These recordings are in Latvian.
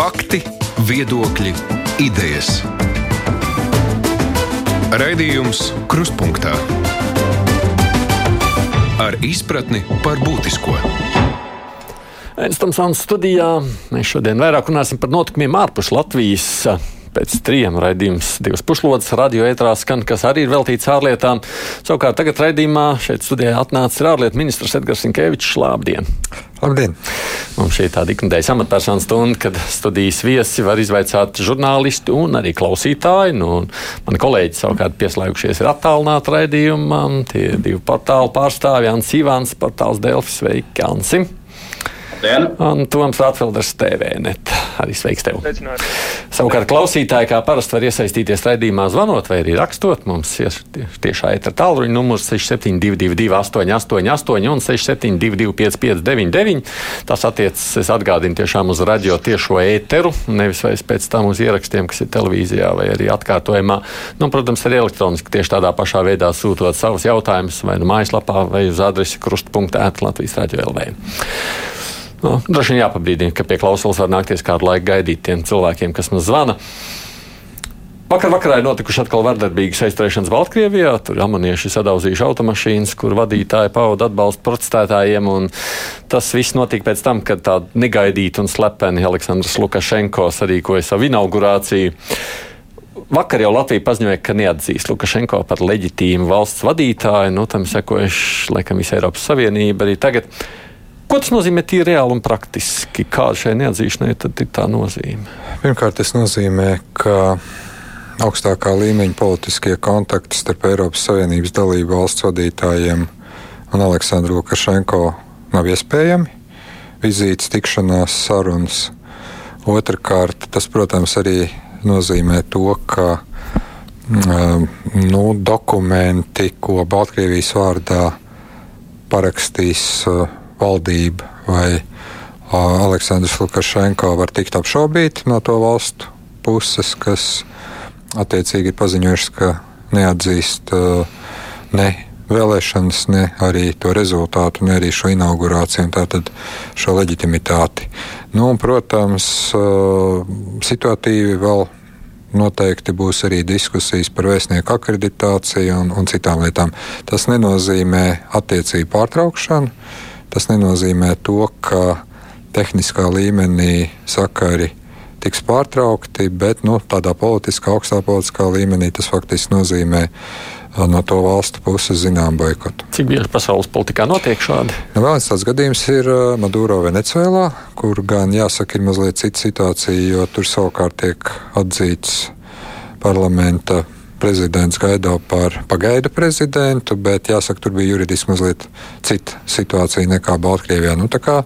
Fakti, viedokļi, idejas. Raidījums Krustpunktā ar izpratni par būtisko. Einstamsons studijā mēs šodien vairāk runāsim par notikumiem ārpus Latvijas pēc trim raidījums, divas pušlodes radio ētrā skan, kas arī ir veltīts ārlietām. Savukārt tagad raidījumā šeit studijā atnācis ārlietu ministrs Edgars Inkevičs. Labdien! Labdien! Mums šī ir tāda ikdienas amatpersonu stunda, kad studijas viesi var izvaicāt žurnālisti un arī klausītāji. Nu, mani kolēģi savukārt pieslēgušies ir attālināti raidījumam. Tie ir divi portālu pārstāvji, Ants Ivāns, portāls Delfis, Veiki Ansim. Un Toms Rātfelders TVNet. Arī sveiks tev. Sveicināt. Savukārt klausītāji, kā parasti var iesaistīties raidījumā zvanot vai arī rakstot, mums ir tiešā etra tālruņa numurs 6722 888 un 672 559. Tas attiecas, es atgādinu, tiešām uz radio tiešo ēteru, nevis vairs pēc tam uz ierakstiem, kas ir televīzijā vai arī atkārtojumā. Nu, protams, arī elektroniski tieši tādā pašā veidā sūtot savus jautājumus vai nu mājaslapā vai uz adresi krusta.ēta Latvijas radio LV. Nu, droši vien jāpabrīdina, ka pie klausulas var nākties kādu laiku gaidīt tiem cilvēkiem, kas mums zvana. Vakar vakarā ir notikuši atkal vardarbīgas aizturēšanas Baltkrievijā. Tur amanieši sadauzījuši automašīnas, kur vadītāji pauda atbalstu protestētājiem. Tas viss notika pēc tam, kad tā negaidīta un slepeni Aleksandrs Lukašenko sarīkoja savu inaugurāciju. Vakar jau Latvija paziņoja, ka neatzīst Lukašenko par leģitīmu valsts vadītāju. Nu, tam sekojuši, laikam, visa Eiropas Savienība arī tagad. Ko tas nozīmē tīri reāli un praktiski? Kāda šai neatzīšanai tad ir tā nozīme? Pirmkārt, tas nozīmē, ka augstākā līmeņa politiskie kontakti starp Eiropas Savienības dalību valsts vadītājiem un Aleksandru Lukašenko nav iespējami. Vizītes, tikšanās, sarunas. Otrakārt, tas, protams, arī nozīmē to, ka mm, nu, dokumenti, ko Baltkrievijas vārdā parakstīs valdība vai Aleksandrs Lukašenko var tikt apšaubīti no to valstu puses, kas attiecīgi ir paziņojušas, ka neatzīst ne vēlēšanas, ne arī to rezultātu, ne arī šo inaugurāciju, tātad šo leģitimitāti. Nu, un, protams, situatīvi vēl noteikti būs arī diskusijas par vēstnieku akreditāciju un, un citām lietām. Tas nenozīmē attiecību pārtraukšanu Tas nenozīmē to, ka tehniskā līmenī sakari tiks pārtraukti, bet nu, tādā politiskā, augstā politiskā līmenī tas faktiski nozīmē no to valstu puses zinām boikotu. Cik bieži pasaules politikā notiek šādi? Nu, vēl viens tāds gadījums ir Maduro Venecijā, kur gan jāsaka, ir mazliet cita situācija, jo tur savukārt tiek atzīts parlamenta prezidents Gaido par pagaidu prezidentu, bet jāsaka, tur bija juridiski mazliet cita situācija nekā Baltkrievijā. Nu, tā, kā,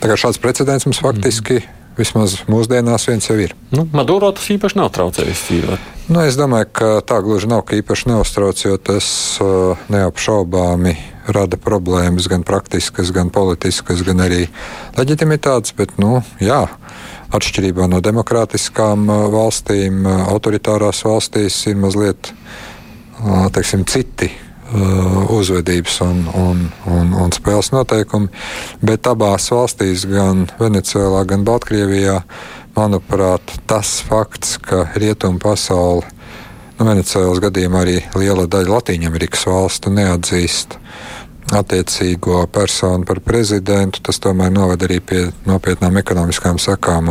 tā kā šāds precedents mums faktiski. Mm. Vismaz mūsdienās viens jau ir. Nu, Maduro tas īpaši nav traucējis dzīvot. Nu, es domāju, ka tā gluži nav, ka īpaši neuztrauc, jo tas uh, neapšaubāmi rada problēmas gan praktiskas, gan politiskas, gan arī leģitimitātes. Bet, nu, jā, atšķirībā no demokrātiskām valstīm, autoritārās valstīs ir mazliet teiksim, citi uzvedības un, un, un, un spēles noteikumi. Bet abās valstīs, gan Venecijā, gan Baltkrievijā, manuprāt, tas fakts, ka rietumu pasauli, nu, Venecijas gadījumā arī liela daļa Latvijas valstu neatzīst attiecīgo personu par prezidentu, tas tomēr noved arī pie nopietnām ekonomiskām sakām.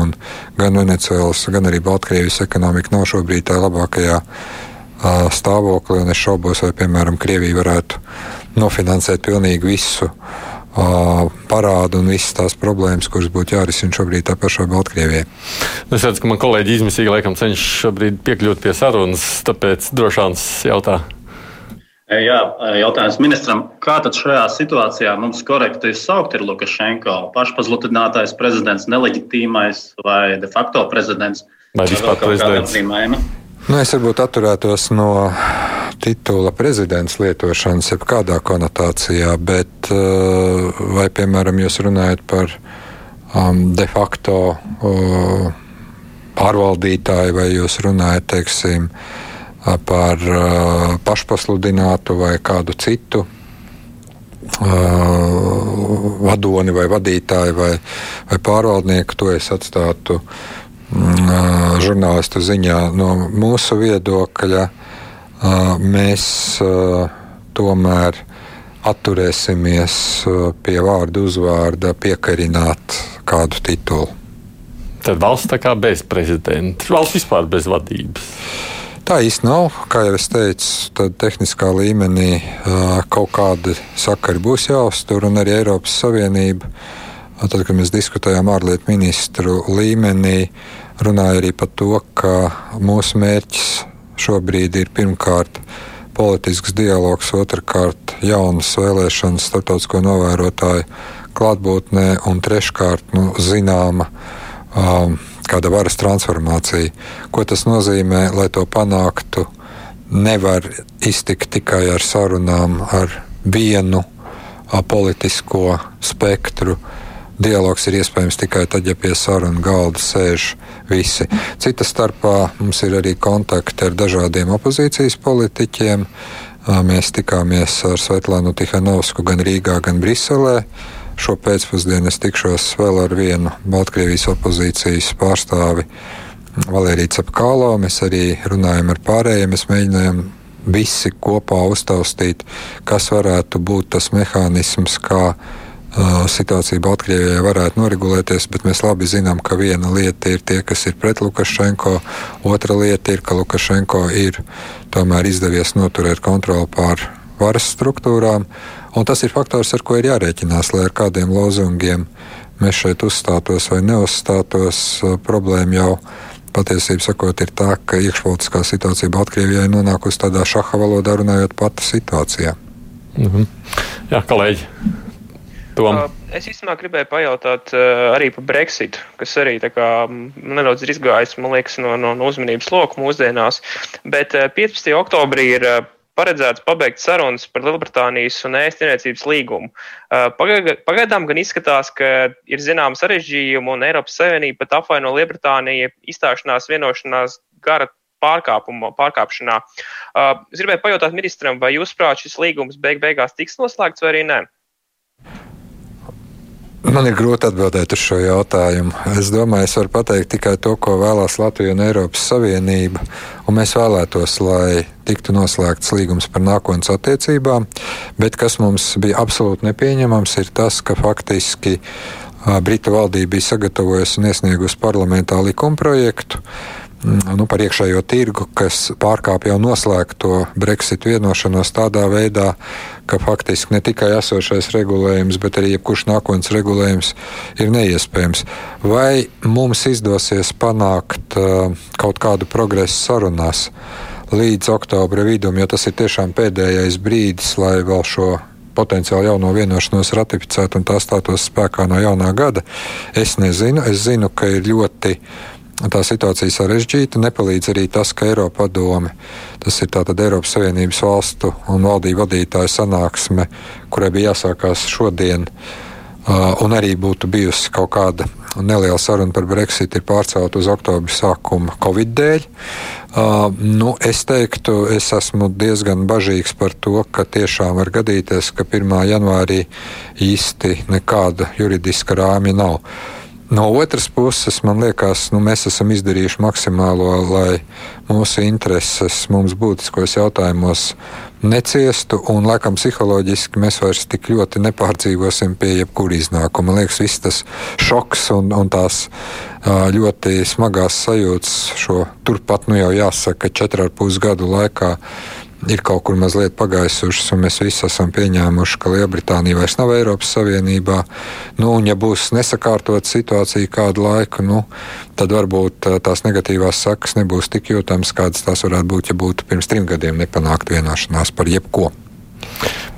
Gan Venecijas, gan arī Baltkrievijas ekonomika nav šobrīd tā labākajā uh, stāvoklī, un es šaubos, vai, piemēram, Krievija varētu nofinansēt pilnīgi visu parādu un visas tās problēmas, kuras būtu jārisina šobrīd tā pašā Baltkrievijai. Es redzu, ka man kolēģi izmisīgi laikam cenšas šobrīd piekļūt pie sarunas, tāpēc drošāns jautājums. Jā, jautājums ministram. Kā tad šajā situācijā mums korekti saukt ir Lukašenko? Pašpazlutinātais prezidents, neleģitīmais vai de facto prezidents? Vai vispār prezidents? Nu, es varbūt atturētos no titula prezidents lietošanas, jebkādā konotācijā, bet vai, piemēram, jūs runājat par um, de facto uh, pārvaldītāju vai jūs runājat, teiksim, uh, par pašpasludinātu vai kādu citu vadoni vai vadītāju vai, vai pārvaldnieku, to es atstātu mm, žurnālistu ziņā. No mūsu viedokļa mēs tomēr atturēsimies pie vārdu uzvārda piekarināt kādu titulu. Tad valsts tā kā bez prezidenta, valsts vispār bez vadības. Tā īsti nav. Kā jau es teicu, tad tehniskā līmenī kaut kādi sakari būs jāuztur, un arī Eiropas Savienība. Tad, kad mēs diskutējām ārlietu ministru līmenī, runāja arī par to, ka mūsu mērķis šobrīd ir pirmkārt politisks dialogs, otrkārt jaunas vēlēšanas starptautisko novērotāju klātbūtnē un treškārt nu, zināma um, kāda varas transformācija. Ko tas nozīmē, lai to panāktu? Nevar iztikt tikai ar sarunām ar vienu a, politisko spektru. Dialogs ir iespējams tikai tad, ja pie sarunu galda sēž visi. Cita starpā mums ir arī kontakti ar dažādiem opozīcijas politiķiem. Mēs tikāmies ar Svetlānu Tihanovsku gan Rīgā, gan Briselē. Šo pēcpusdienu es tikšos vēl ar vienu Baltkrievijas opozīcijas pārstāvi Valēriju Cepkālo. Mēs arī runājam ar pārējiem. Mēs mēģinājām visi kopā uztaustīt, kas varētu būt tas mehānisms, kā uh, situācija Baltkrievijā varētu noregulēties, bet mēs labi zinām, ka viena lieta ir tie, kas ir pret Lukašenko, otra lieta ir, ka Lukašenko ir tomēr izdevies noturēt kontroli pār varas struktūrām, Un tas ir faktors, ar ko ir jārēķinās, lai ar kādiem lozungiem mēs šeit uzstātos vai neuzstātos. Problēma jau patiesībā sakot, ir tā, ka iekšpolitiskā situācija Baltkrievijai nonākusi tādā šaha valodā runājot pati situācijā. Mhm. Jā, kolēģi. Tom. Es īstenībā gribēju pajautāt arī par Brexitu, kas arī kā, nedaudz ir izgājis liekas, no, no, no uzmanības loka mūsdienās. Bet uh, 15. oktobrī ir paredzēts pabeigt sarunas par Lielbritānijas un ēst tirniecības līgumu. Pagaidām gan izskatās, ka ir zināma sarežģījuma un Eiropas Savienība pat apvaino Lielbritāniju izstāšanās vienošanās gara pārkāpšanā. Es gribēju pajautāt ministram, vai jūs prāt šis līgums beig beigās tiks noslēgts vai arī nē? Man ir grūti atbildēt uz šo jautājumu. Es domāju, es varu pateikt tikai to, ko vēlās Latvija un Eiropas Savienība. Un mēs vēlētos, lai tiktu noslēgts līgums par nākotnes attiecībām, bet kas mums bija absolūti nepieņemams, ir tas, ka faktiski Britu valdība bija sagatavojusi un iesniegusi parlamentā likumprojektu, nu, par iekšējo tirgu, kas pārkāpj jau noslēgto Brexit vienošanos tādā veidā, ka faktiski ne tikai esošais regulējums, bet arī jebkurš nākotnes regulējums ir neiespējams. Vai mums izdosies panākt uh, kaut kādu progresu sarunās līdz oktobra vidum, jo tas ir tiešām pēdējais brīdis, lai vēl šo potenciāli jauno vienošanos ratificētu un tā stātos spēkā no jaunā gada. Es nezinu, es zinu, ka ir ļoti tā situācija sarežģīta. Nepalīdz arī tas, ka Eiropa padome, tas ir tātad Eiropas Savienības valstu un valdību vadītāju sanāksme, kurai bija jāsākās šodien, un arī būtu bijusi kaut kāda neliela saruna par Brexit, ir pārcelt uz oktobra sākuma Covid dēļ. Uh, nu, es teiktu, es esmu diezgan bažīgs par to, ka tiešām var gadīties, ka 1. janvārī īsti nekāda juridiska rāmja nav. No otras puses, man liekas, nu, mēs esam izdarījuši maksimālo, lai mūsu intereses mums būtiskos jautājumos neciestu, un laikam psiholoģiski mēs vairs tik ļoti nepārdzīvosim pie jebkura iznākuma. Man liekas, viss tas šoks un, un tās ļoti smagās sajūtas šo turpat, nu jau jāsaka, četru ar pus gadu laikā ir kaut kur mazliet pagaisušas, un mēs visi esam pieņēmuši, ka Lielbritānija vairs nav Eiropas Savienībā. Nu, un, ja būs nesakārtot situācija kādu laiku, nu, tad varbūt eh, tās negatīvās sekas nebūs tik jūtamas, kādas tās varētu būt, ja būtu pirms trim gadiem nepanākt vienošanās par jebko.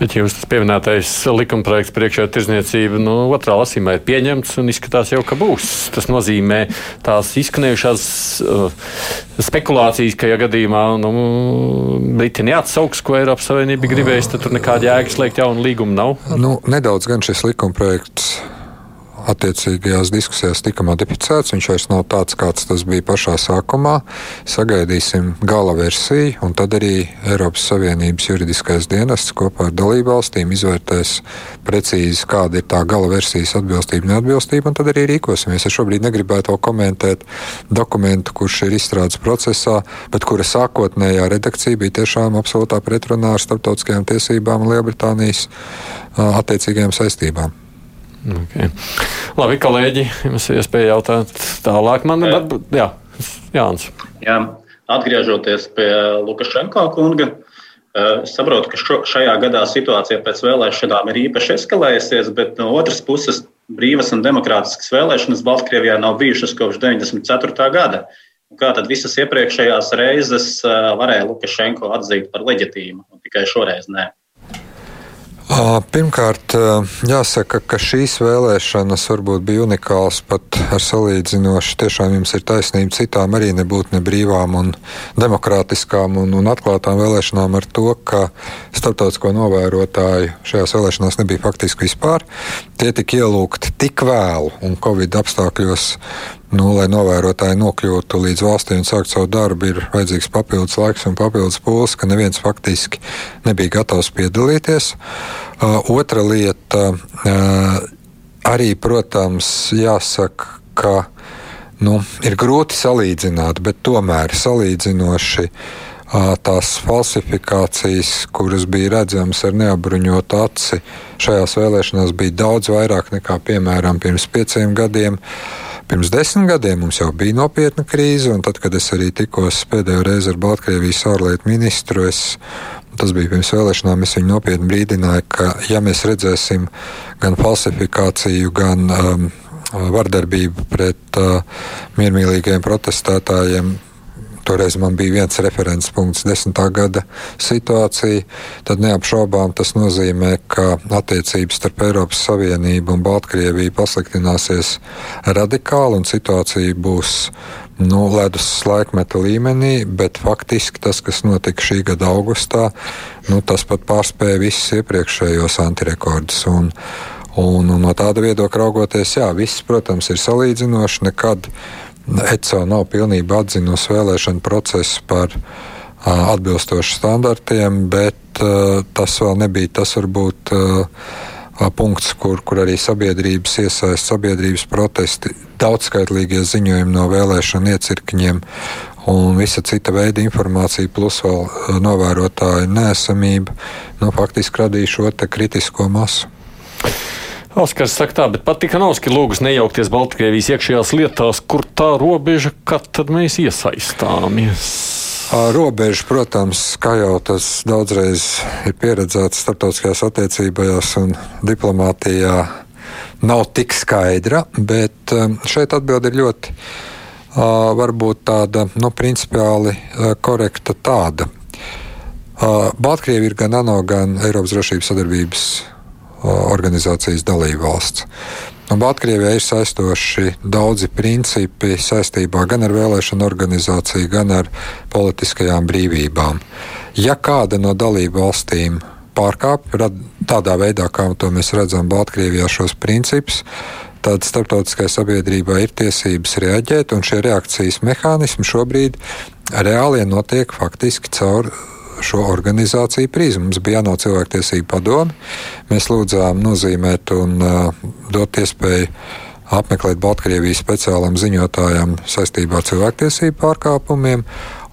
Bet jūs tas pieminētais likumprojekts priekšā tirzniecība nu, otrā lasīmā ir pieņemts un izskatās jau, ka būs. Tas nozīmē tās izskanējušās uh, spekulācijas, ka, ja gadījumā nu, Briti neatsauks, ko Eiropas Savienība gribēs, tad tur nekāda jēga slēgt jaunu līgumu nav. Nu, nedaudz gan šis likumprojekts attiecīgajās diskusijās tika modificēts. Viņš vairs nav tāds, kāds tas bija pašā sākumā. Sagaidīsim gala versiju, un tad arī Eiropas Savienības juridiskais dienests kopā ar dalībvalstīm izvērtēs precīzi, kāda ir tā gala versijas atbilstība, neatbilstība, un tad arī rīkosimies. Es šobrīd negribētu vēl komentēt dokumentu, kurš ir izstrādes procesā, bet kura sākotnējā redakcija bija tiešām absolūtā pretrunā ar starptautiskajām tiesībām un Lielbritānijas attiecīgajām saistībām. Okay. Labi, kolēģi, jums ir iespēja jautāt tālāk. Man ir jā, Jānis. Jā, atgriežoties pie Lukašenko kunga. Es saprotu, ka šo, šajā gadā situācija pēc vēlēšanām ir īpaši eskalējusies, bet no otras puses brīvas un demokrātiskas vēlēšanas Baltkrievijā nav bijušas kopš 94. gada. Kā tad visas iepriekšējās reizes varēja Lukašenko atzīt par leģitīmu, un tikai šoreiz nē? Pirmkārt, jāsaka, ka šīs vēlēšanas varbūt bija unikāls pat ar salīdzinoši, tiešām jums ir taisnība, citām arī nebūtu ne brīvām un demokrātiskām un, un atklātām vēlēšanām ar to, ka starptautisko novērotāju šajās vēlēšanās nebija faktiski vispār. Tie tika ielūgti tik vēlu un Covid apstākļos nu, lai novērotāji nokļūtu līdz valstī un sāktu savu darbu, ir vajadzīgs papildus laiks un papildus pūles, ka neviens faktiski nebija gatavs piedalīties. Uh, otra lieta uh, arī, protams, jāsaka, ka nu, ir grūti salīdzināt, bet tomēr salīdzinoši uh, tās falsifikācijas, kuras bija redzamas ar neapbruņotu aci, šajās vēlēšanās bija daudz vairāk nekā, piemēram, pirms pieciem gadiem. Uh, Pirms desmit gadiem mums jau bija nopietna krīze, un tad, kad es arī tikos pēdējo reizi ar Baltkrievijas ārlietu ministru, es, tas bija pirms vēlēšanām, es viņu nopietni brīdināju, ka ja mēs redzēsim gan falsifikāciju, gan um, vardarbību pret uh, miermīlīgiem protestētājiem, Toreiz man bija viens referents punkts, desmitā gada situācija. Tad neapšaubām tas nozīmē, ka attiecības starp Eiropas Savienību un Baltkrieviju pasliktināsies radikāli un situācija būs nu, ledus laikmeta līmenī, bet faktiski tas, kas notika šī gada augustā, nu, tas pat pārspēja visus iepriekšējos antirekordus. Un, un, un no tāda viedokļa raugoties, jā, viss, protams, ir salīdzinoši. Nekad ECO nav pilnībā atzinusi vēlēšanu procesu par atbilstošu standartiem, bet tas vēl nebija tas varbūt punkts, kur, kur arī sabiedrības iesaist, sabiedrības protesti, daudzskaitlīgie ziņojumi no vēlēšanu iecirkņiem un visa cita veida informācija, plus vēl novērotāju nēsamība, nu, faktiski radīja šo kritisko masu. Oskars saka tā, bet pat Tikanovski lūgus nejaukties Baltkrievijas iekšējās lietās, kur tā robeža, kad tad mēs iesaistāmies. Robeža, protams, kā jau tas daudzreiz ir pieredzēts starptautiskajās attiecībās un diplomātijā, nav tik skaidra, bet šeit atbilde ir ļoti, varbūt tāda, nu, principiāli korekta tāda. Baltkrievi ir gan ANO, gan Eiropas drošības sadarbības organizācijas dalībvalsts. Un Baltkrievijai ir saistoši daudzi principi saistībā gan ar vēlēšanu organizāciju, gan ar politiskajām brīvībām. Ja kāda no dalību valstīm pārkāpj tādā veidā, kā to mēs redzam Baltkrievijā, šos principus, tad starptautiskai sabiedrībai ir tiesības reaģēt, un šie reakcijas mehānismi šobrīd reāli notiek faktiski caur šo organizāciju prizmu. Mums bija jāno cilvēktiesību padomi. Mēs lūdzām nozīmēt un uh, dot iespēju apmeklēt Baltkrievijas speciālam ziņotājam saistībā ar cilvēktiesību pārkāpumiem.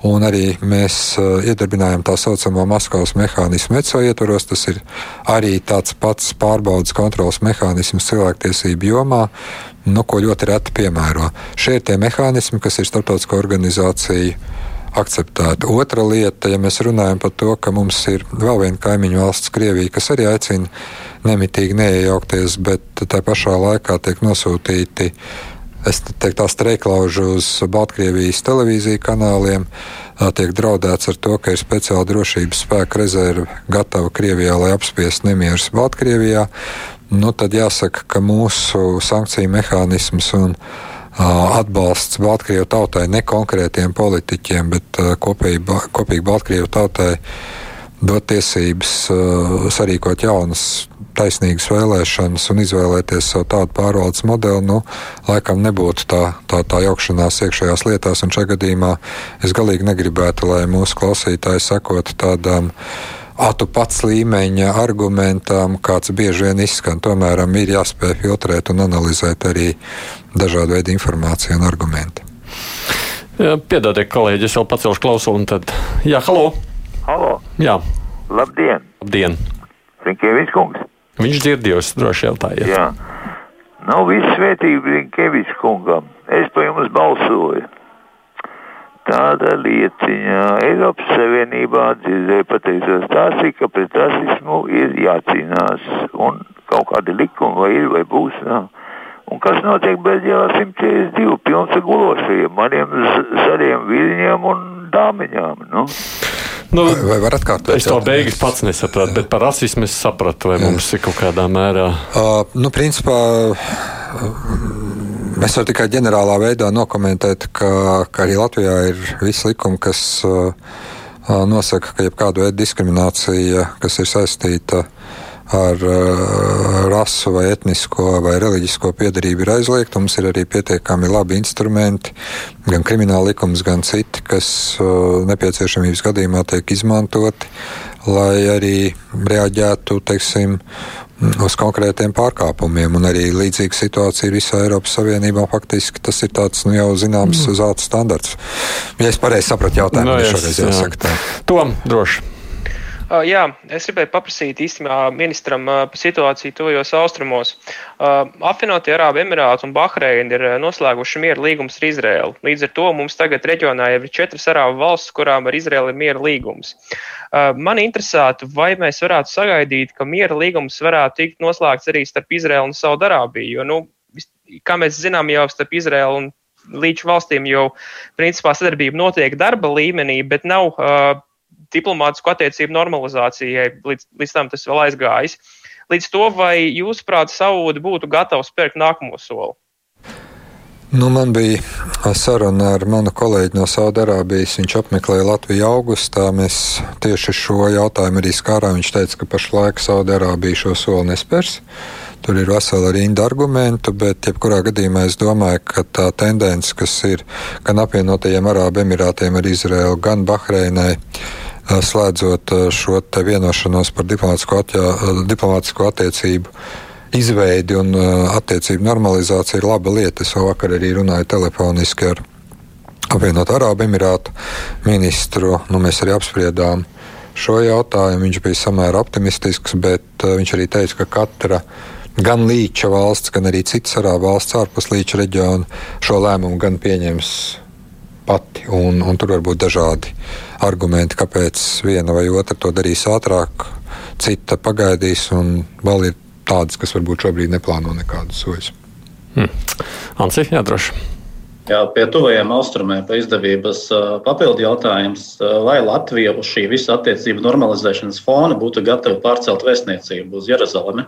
Un arī mēs uh, iedarbinājām tā saucamo Maskavas mehānismu ECO ietvaros. Tas ir arī tāds pats pārbaudas kontrols mehānisms cilvēktiesību jomā, nu, ko ļoti reti piemēro. Šie ir tie mehānismi, kas ir starptautisko organizāciju akceptēta. Otra lieta, ja mēs runājam par to, ka mums ir vēl viena kaimiņu valsts, Krievija, kas arī aicina nemitīgi neiejaukties, bet tā pašā laikā tiek nosūtīti. Es teiktu, tā streiklaužu uz Baltkrievijas televīziju kanāliem. Tiek draudēts ar to, ka ir speciāla drošības spēka rezerve gatava Krievijā, lai apspiestu nemierus Baltkrievijā. Nu, tad jāsaka, ka mūsu sankciju mehānisms un atbalsts Baltkrievu tautai, ne konkrētiem politiķiem, bet kopīgi, kopīgi Baltkrievu tautai dot tiesības sarīkot jaunas taisnīgas vēlēšanas un izvēlēties savu tādu pārvaldes modeli, nu, laikam nebūtu tā, tā, tā jaukšanās iekšējās lietās. Un šajā gadījumā es galīgi negribētu, lai mūsu klausītāji sakotu tādām atu pats līmeņa argumentam, kāds bieži vien izskan. Tomēr ir jāspēj filtrēt un analizēt arī dažādu veidu informāciju un argumentu. Piedodiet, kolēģi, es vēl pacelšu klausu un tad. Jā, halo! Halo! Jā! Labdien! Labdien! Rinkēvis kungs! Viņš dzirdējos, droši jautājiet. Jā. Nav viss svētība Rinkēvis kungam. Es par jums balsoju. Tāda lieciņa Eiropas Savienībā dzirdēja pateicos tāsī, ka pret rasismu ir jācīnās. Un kaut kādi likumi vai ir vai būs. Nav. Un kas notiek Beļģijā 142 pilns ar gulošajiem, maniem zaļiem viļņiem un dāmiņām? Nu? Nu, Vai, vai var atkārtot? es to beigas pats nesapratu, bet par rasismu es sapratu, vai mums ir kaut kādā mērā. Uh, nu, principā, Es varu tikai ģenerālā veidā nokomentēt, ka, ka arī Latvijā ir visi likumi, kas uh, nosaka, ka jebkāda veida diskriminācija, kas ir saistīta ar uh, rasu vai etnisko vai reliģisko piedarību, ir aizliegta. Mums ir arī pietiekami labi instrumenti, gan krimināla likums, gan citi, kas uh, nepieciešamības gadījumā tiek izmantoti, lai arī reaģētu, teiksim, uz konkrētiem pārkāpumiem. Un arī līdzīga situācija ir visā Eiropas Savienībā. Faktiski tas ir tāds nu, jau zināms mm. zelta standarts. Ja es pareizi sapratu jautājumu, No, tad es- šoreiz jā. jāsaka tā. Tom, droši. Uh, jā, es gribēju paprasīt īstenībā ministram uh, par situāciju tuvajos austrumos. Uh, apvienotie Arābu Emirāti un Bahreina ir noslēguši miera līgumus ar Izraēlu. Līdz ar to mums tagad reģionā jau ir četras Arābu valstis, kurām ar Izraēlu ir miera līgums. Man interesētu, vai mēs varētu sagaidīt, ka miera līgums varētu tikt noslēgts arī starp Izraēlu un Saudārābiju. Jo, nu, kā mēs zinām, jau starp Izraēlu un līdz valstīm jau principā sadarbība notiek darba līmenī, bet nav uh, diplomātisku attiecību normalizācijai. Līdz, līdz tam tas vēl aizgājis. Līdz to, vai jūsuprāt, Saudi būtu gatavs spērt nākamo soli? Nu, man bija saruna ar manu kolēģi no Saudārābijas. Viņš apmeklēja Latviju augustā. Mēs tieši šo jautājumu arī skārām. Viņš teica, ka pašlaik Saudārābija šo soli nespērs. Tur ir vesela rinda argumentu, bet jebkurā gadījumā es domāju, ka tā tendence, kas ir gan apvienotajiem Arābu Emirātiem ar Izraēlu, gan Bahreinai, eh, slēdzot eh, šo vienošanos par diplomātisko, atjā, eh, diplomātisko attiecību izveidi un attiecību normalizācija ir laba lieta. Es vakar arī runāju telefoniski ar apvienotu Arābu Emirātu ministru. Nu, mēs arī apspriedām šo jautājumu. Viņš bija samērā optimistisks, bet viņš arī teica, ka katra gan līča valsts, gan arī citas arābu valsts ārpus līča reģiona šo lēmumu gan pieņems pati. Un, un tur var būt dažādi argumenti, kāpēc viena vai otra to darīs ātrāk, cita pagaidīs, un vēl ir tādas, kas varbūt šobrīd neplāno nekādus soļus. Ansi, jā, droši. Jā, pie tuvajiem austrumiem pa izdevības papildu jautājums, vai Latvija uz šī visa attiecību normalizēšanas fona būtu gatava pārcelt vēstniecību uz Jeruzalemi?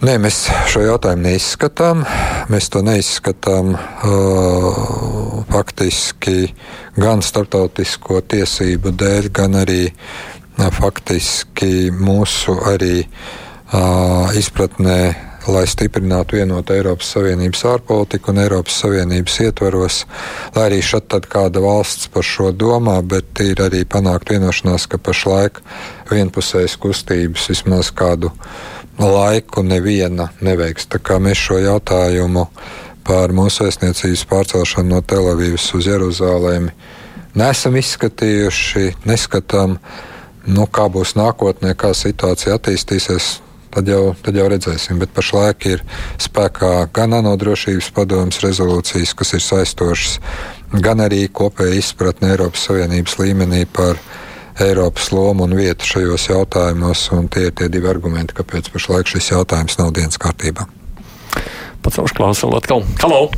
Nē, mēs šo jautājumu neizskatām. Mēs to neizskatām uh, faktiski gan starptautisko tiesību dēļ, gan arī uh, faktiski mūsu arī uh, izpratnē, lai stiprinātu vienotu Eiropas Savienības ārpolitiku un Eiropas Savienības ietvaros, lai arī šeit kāda valsts par šo domā, bet ir arī panākt vienošanās, ka pašlaik vienpusējas kustības vismaz kādu laiku neviena neveiks. Tā kā mēs šo jautājumu par mūsu vēstniecības pārcelšanu no Telavīvas uz Jeruzalemi neesam izskatījuši, neskatām, nu, kā būs nākotnē, kā situācija attīstīsies. Tad jau, tad jau redzēsim, bet pašlaik ir spēkā gan ANO drošības padomus rezolūcijas, kas ir saistošas, gan arī kopēja izpratne Eiropas Savienības līmenī par Eiropas lomu un vietu šajos jautājumos. Tie ir tie divi argumenti, kāpēc pašlaik šis jautājums nav dienas kārtībā. Pacelšu klausuli atkal. Halo!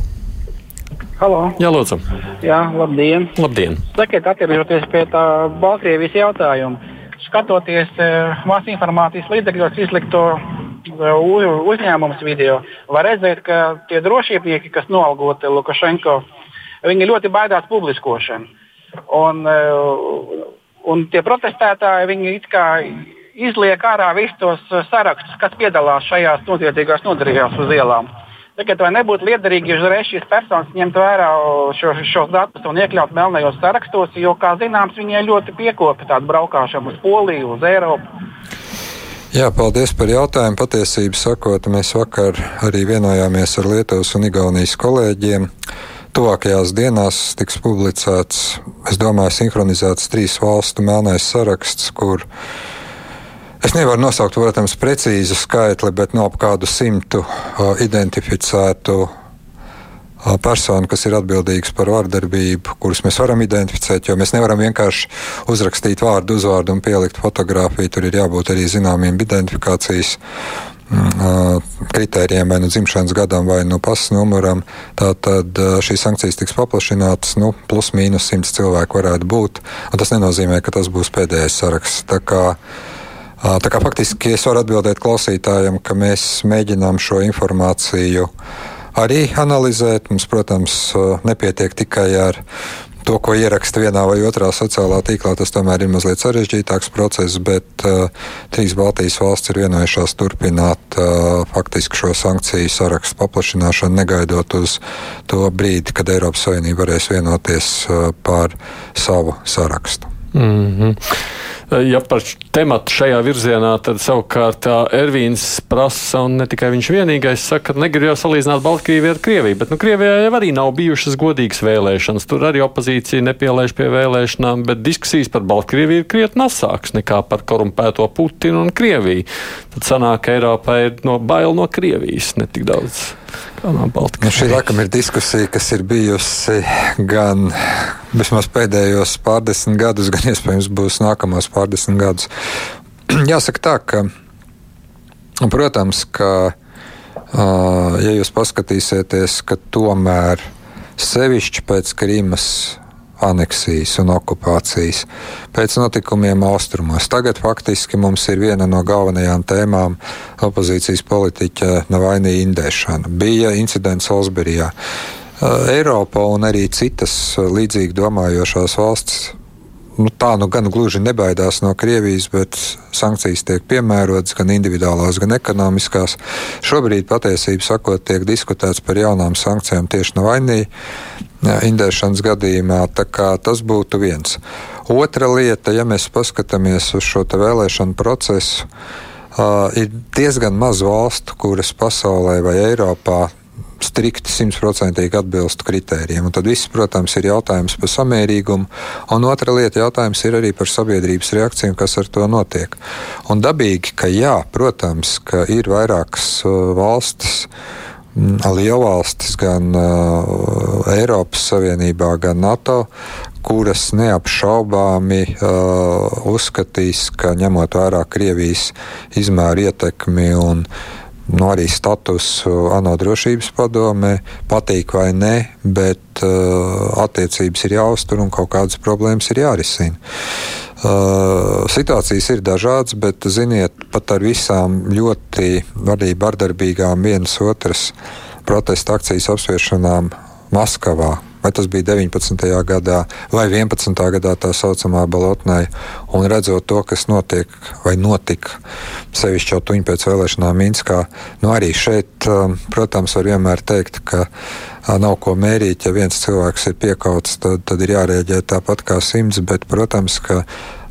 Halo, Jā, lūdzu. jā, labdien! Labdien! Sakiet, atgriežoties pie tā Baltkrievijas jautājuma, skatoties eh, māsu informācijas līdzekļos izlikto eh, u- uzņēmums video, var redzēt, ka tie drošībnieki, kas noalgoti Lukašenko, viņi ļoti baidās publiskošanu. Un, eh, Un tie protestētāji viņi it kā izliek ārā visus tos sarakstus, kas piedalās šajās noziedzīgās nodarījās uz ielām. Tagad vai nebūtu liederīgi, ja uzreiz šīs personas ņemt vērā šo, šos datus un iekļaut melnajos sarakstos, jo, kā zināms, viņai ļoti piekopja tādu braukšanu uz Poliju, uz Eiropu. Jā, paldies par jautājumu. Patiesību sakot, mēs vakar arī vienojāmies ar Lietuvas un Igaunijas kolēģiem. Tuvākajās dienās tiks publicēts, es domāju, sinhronizēts trīs valstu melnais saraksts, kur Es nevaru nosaukt, protams, precīzu skaitli, bet no ap kādu simtu uh, identificētu uh, personu, kas ir atbildīgs par vardarbību, kurus mēs varam identificēt, jo mēs nevaram vienkārši uzrakstīt vārdu, uzvārdu un pielikt fotografiju. Tur ir jābūt arī zināmiem identifikācijas kritērijiem, vai nu dzimšanas gadam, vai nu pasas numuram. Tātad šīs sankcijas tiks paplašinātas, nu, plus mīnus simts cilvēku varētu būt. Tas nenozīmē, ka tas būs pēdējais saraksts. Tā kā faktiski es varu atbildēt klausītājiem, ka mēs mēģinām šo informāciju arī analizēt. Mums, protams, nepietiek tikai ar to, ko ieraksta vienā vai otrā sociālā tīklā, tas tomēr ir mazliet sarežģītāks process, bet uh, trīs Baltijas valsts ir vienojušās turpināt uh, faktiski šo sankciju sarakstu paplašināšanu, negaidot uz to brīdi, kad Eiropas Savienība varēs vienoties uh, par savu sarakstu. Mm -hmm. Ja par tematu šajā virzienā, tad savukārt Ervīns prasa, un ne tikai viņš vienīgais, saka, ka negrib jau salīdzināt Baltkrieviju ar Krieviju, bet nu, Krievijā jau arī nav bijušas godīgas vēlēšanas. Tur arī opozīcija nepielēž pie vēlēšanām, bet diskusijas par Baltkrieviju ir krietni asākas nekā par korumpēto Putinu un Krieviju. Tad sanāk, Eiropā ir no bail no Krievijas ne tik daudz. Nu, šī laikam ir diskusija, kas ir bijusi gan vismaz pēdējos pārdesmit gadus, gan iespējams būs nākamos pārdesmit gadus. Jāsaka tā, ka, protams, ka, ja jūs paskatīsieties, ka tomēr sevišķi pēc Krīmas aneksijas un okupācijas pēc notikumiem austrumos. Tagad faktiski mums ir viena no galvenajām tēmām opozīcijas politiķa Navainija indēšana. Bija incidents Olsberijā. Eiropa un arī citas līdzīgi domājošās valsts nu, tā nu gan gluži nebaidās no Krievijas, bet sankcijas tiek piemērotas gan individuālās, gan ekonomiskās. Šobrīd patiesībā sakot, tiek diskutēts par jaunām sankcijām tieši no vainīga indēšanas gadījumā. Tas būtu viens. Otra lieta, ja mēs paskatāmies uz šo vēlēšanu procesu, ir diezgan maz valstu, kuras pasaulē vai Eiropā strikti simtprocentīgi atbilst kritērijiem. Un tad viss, protams, ir jautājums par samērīgumu, un otra lieta jautājums ir arī par sabiedrības reakciju, kas ar to notiek. Un dabīgi, ka jā, protams, ka ir vairākas valstis. Lielvalstis gan uh, Eiropas Savienībā, gan NATO, kuras neapšaubāmi uh, uzskatīs, ka ņemot vērā Krievijas izmēru ietekmi un nu, arī statusu ANO drošības padomē, patīk vai nē, bet uh, attiecības ir jāuztur un kaut kādas problēmas ir jārisina. Situācijas ir dažādas, bet, ziniet, pat ar visām ļoti arī vardarbīgām vienas otras protesta akcijas apspriešanām Maskavā, vai tas bija 19. gadā vai 11. gadā tā saucamā balotnē, un redzot to, kas notiek vai notika, sevišķi jau tuņi pēc vēlēšanām Minskā, nu arī šeit, um, protams, var vienmēr teikt, ka nav ko mērīt, ja viens cilvēks ir piekauts, tad, tad ir jārēģē tāpat kā simts, bet, protams, ka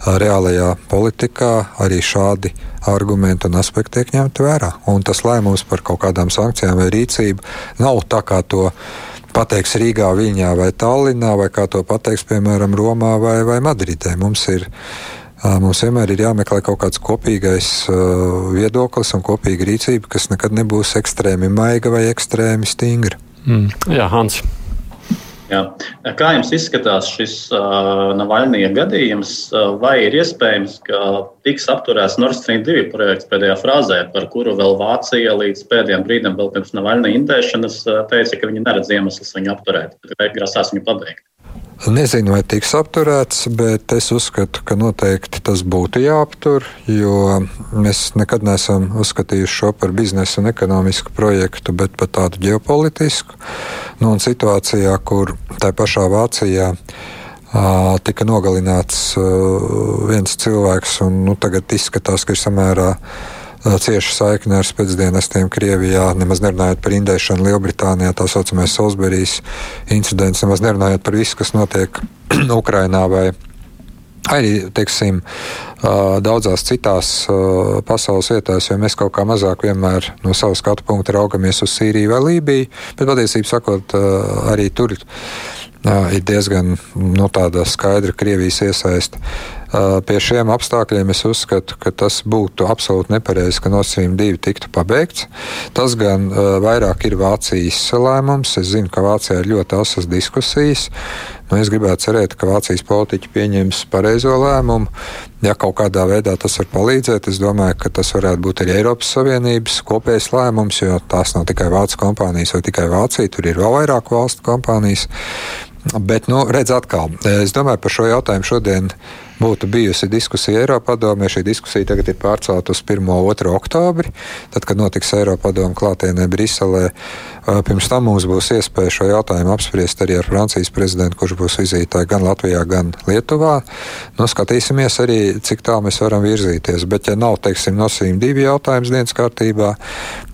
reālajā politikā arī šādi argumenti un aspekti tiek ņemti vērā. Un tas lēmums par kaut kādām sankcijām vai rīcību nav tā kā to pateiks Rīgā, Viņā vai Tallinā, vai kā to pateiks, piemēram, Romā vai, vai Madridē. Mums ir Mums vienmēr ir jāmeklē kaut kāds kopīgais viedoklis un kopīga rīcība, kas nekad nebūs ekstrēmi maiga vai ekstrēmi stingra. Mm. Jā, Hans. Jā. Kā jums izskatās šis uh, Navaļnija gadījums? Uh, vai ir iespējams, ka tiks apturēts Nord Stream 2 projekts pēdējā frāzē, par kuru vēl Vācija līdz pēdējiem brīdim, vēl pirms Navaļnija indēšanas, uh, teica, ka viņi neredz iemeslus viņu apturēt, bet grasās viņu pabeigt? Nezinu, vai tiks apturēts, bet es uzskatu, ka noteikti tas būtu jāaptur, jo mēs nekad neesam uzskatījuši šo par biznesa un ekonomisku projektu, bet par tādu ģeopolitisku. Nu, situācijā, kur tā pašā Vācijā tika nogalināts viens cilvēks, un nu, tagad izskatās, ka ir samērā cieša saikne ar spēcdienestiem Krievijā, nemaz nerunājot par indēšanu Lielbritānijā, tā saucamais Salisburijas incidents, nemaz nerunājot par visu, kas notiek Ukrainā vai Arī teiksim, daudzās citās pasaules vietās, jo mēs kaut kā mazāk vienmēr no savas skatu punkta raugamies uz Sīriju vai Lībiju, bet patiesībā sakot, arī tur ir diezgan nu, skaidra Krievijas iesaiste. Pie šiem apstākļiem es uzskatu, ka tas būtu absolūti nepareizi, ka Stream 2 tiktu pabeigts. Tas gan vairāk ir Vācijas lēmums. Es zinu, ka Vācijā ir ļoti asas diskusijas. Nu, es gribētu cerēt, ka Vācijas politiķi pieņems pareizo lēmumu. Ja kaut kādā veidā tas var palīdzēt, es domāju, ka tas varētu būt arī Eiropas Savienības kopējs lēmums, jo tās nav tikai Vācijas kompānijas vai tikai Vācija, tur ir vēl vairāk valstu kompānijas. Bet, nu, redz, atkal, es domāju, par šo jautājumu šodien būtu bijusi diskusija Eiropadomē. Šī diskusija tagad ir pārcelta uz 1. un 2. oktobri, tad, kad notiks Eiropadoma klātienē Briselē. Pirms tam mums būs iespēja šo jautājumu apspriest arī ar Francijas prezidentu, kurš būs vizītē gan Latvijā, gan Lietuvā. Nu, skatīsimies arī, cik tālu mēs varam virzīties. Bet, ja nav, teiksim, nosīm divi jautājums dienas kārtībā,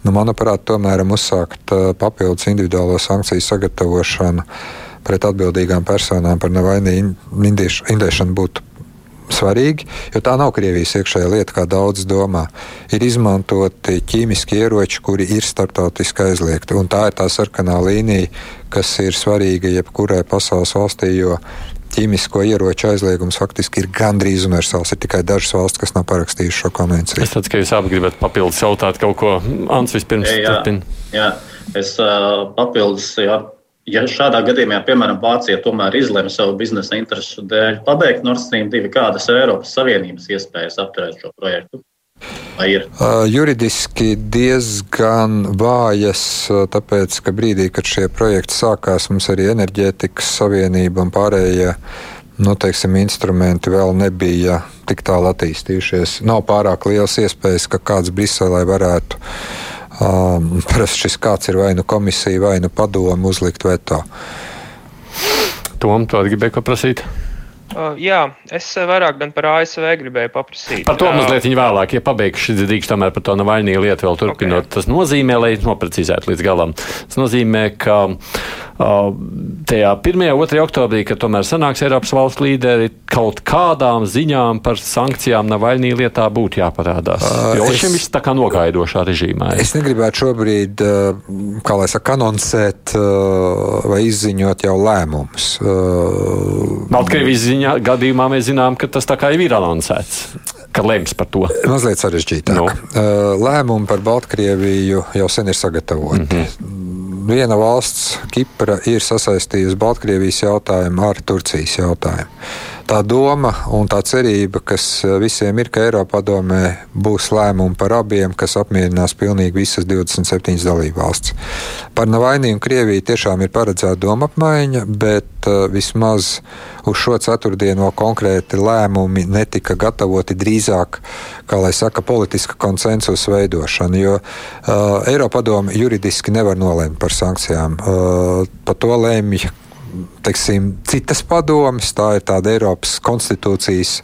nu, manuprāt, tomēr uzsākt papildus individuālo sankciju sagatavošanu pret atbildīgām personām par nevainīgu indēšanu būtu svarīgi, jo tā nav Krievijas iekšējā lieta, kā daudz domā. Ir izmantoti ķīmiski ieroči, kuri ir starptautiski aizliegti. Un tā ir tā sarkanā līnija, kas ir svarīga jebkurai pasaules valstī, jo ķīmisko ieroču aizliegums faktiski ir gandrīz universāls. Ir tikai dažas valstis, kas nav parakstījušas šo konvenciju. Es redzu, ka jūs abi gribat papildus jautāt kaut ko. Ants vispirms turpina. Jā, es uh, papildus. Jā ja šādā gadījumā, piemēram, Vācija tomēr izlemj savu biznesa interesu dēļ pabeigt Nord Stream 2, kādas ir Eiropas Savienības iespējas apturēt šo projektu? Uh, juridiski diezgan vājas, tāpēc, ka brīdī, kad šie projekti sākās, mums arī enerģētikas savienība un pārējie nu, teiksim, instrumenti vēl nebija tik tālu attīstījušies. Nav pārāk liels iespējas, ka kāds Briselē varētu Um, Parasti šis kāds ir vai nu komisija, vai nu padomu uzlikt veto. Tom, tu gribēji ko prasīt? Uh, jā, es vairāk gan par ASV gribēju paprasīt. Par to mazliet vēlāk, ja pabeigšu drīkst tomēr par to Navaļniju lietu vēl turpinot. Okay. Tas nozīmē, lai noprecizētu līdz galam. Tas nozīmē, ka tajā 1. un 2. oktobrī, kad tomēr sanāks Eiropas valsts līderi, kaut kādām ziņām par sankcijām Navaļnija lietā būtu jāparādās. Uh, jo es, šim viss tā kā nogaidošā režīmā. Ir. Es negribētu šobrīd, kā lai saka, anoncēt vai izziņot jau lēmumus. Baltkrievijas ziņā gadījumā mēs zinām, ka tas tā kā jau ir anoncēts. Kad lems par to? Mazliet sarežģītāk. No. Nu. Lēmumi par Baltkrieviju jau sen ir sagatavoti. Mm -hmm. Viena valsts, Kipra, ir sasaistījusi Baltkrievijas jautājumu ar Turcijas jautājumu tā doma un tā cerība, kas eh, visiem ir, ka Eiropā domē būs lēmumi par abiem, kas apmierinās pilnīgi visas 27 dalībvalsts. Par Navainiju un Krieviju tiešām ir paredzēta doma apmaiņa, bet uh, vismaz uz šo ceturtdienu konkrēti lēmumi netika gatavoti drīzāk, kā lai saka, politiska konsensusa veidošana, jo uh, Eiropa padome juridiski nevar nolēmt par sankcijām. Uh, par to lēmj teiksim, citas padomas. Tā ir tāda Eiropas konstitūcijas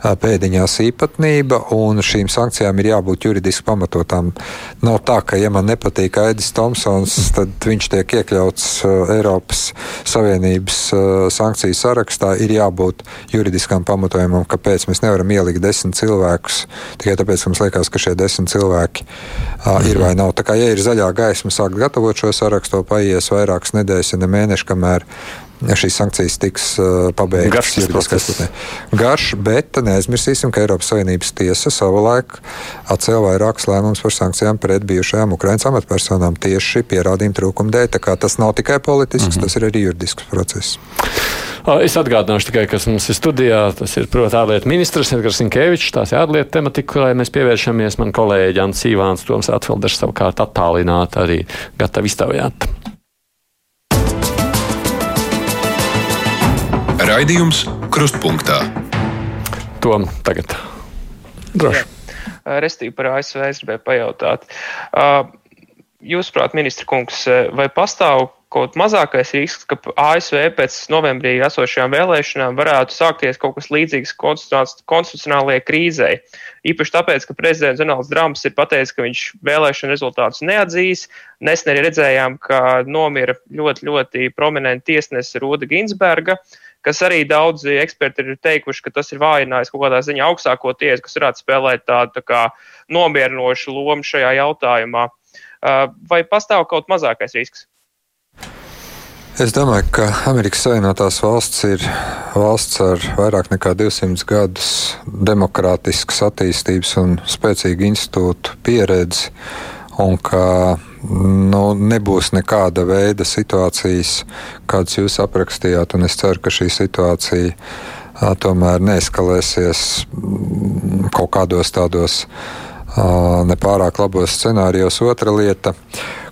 pēdiņās īpatnība, un šīm sankcijām ir jābūt juridiski pamatotām. Nav tā, ka, ja man nepatīk Aidis Tomsons, tad viņš tiek iekļauts Eiropas Savienības sankciju sarakstā. Ir jābūt juridiskam pamatojumam, kāpēc mēs nevaram ielikt desmit cilvēkus tikai tāpēc, ka mums liekas, ka šie desmit cilvēki ir vai nav. Tā kā, ja ir zaļā gaisma, sākt gatavot šo sarakstu, paies vairākas nedēļas, ja ne mēneši, kamēr šīs sankcijas tiks uh, pabeigtas juridiskā izpratnē. Garš, bet neaizmirsīsim, ka Eiropas Savienības tiesa savulaik atcēla vairākus lēmumus par sankcijām pret bijušajām Ukraiņas amatpersonām tieši pierādījumu trūkumu dēļ. Tas nav tikai politisks, mm -hmm. tas ir arī juridisks process. Es atgādināšu tikai, kas mums ir studijā. Tas ir, protams, ārlietu ministrs Edgars Sinkevičs. Tās ir ārlietu tematika, kurai mēs pievēršamies. Man kolēģi Ants Sīvāns, Toms Atfelders savukārt attālināti arī gatavi iztaujāt. Raidījums Krustpunktā. To tagad droši. Restīvi par ASV es gribēju pajautāt. Jūsuprāt, ministra kungs, vai pastāv kaut mazākais risks, ka ASV pēc novembrī esošajām vēlēšanām varētu sākties kaut kas līdzīgs konstitucionālajai krīzei. Īpaši tāpēc, ka prezidents Donalds Trumps ir pateicis, ka viņš vēlēšanu rezultātus neatzīs. Nesen arī redzējām, ka nomira ļoti, ļoti prominenta tiesnese Rūda Ginsberga. Kas arī daudzi eksperti ir teikuši, ka tas ir vājinājis kaut kādā ziņā augstāko tiesu, kas varētu spēlēt tādu tā kā nomierinošu lomu šajā jautājumā. Vai pastāv kaut mazākais risks? Es domāju, ka Amerikas Savienotās valsts ir valsts ar vairāk nekā 200 gadus demokrātiskas attīstības un spēcīgu institūtu pieredzi, un ka nu, nebūs nekāda veida situācijas, kādas jūs aprakstījāt. Es ceru, ka šī situācija a, tomēr neeskalēsies kaut kādos tādos a, nepārāk labos scenārijos. Otra lieta,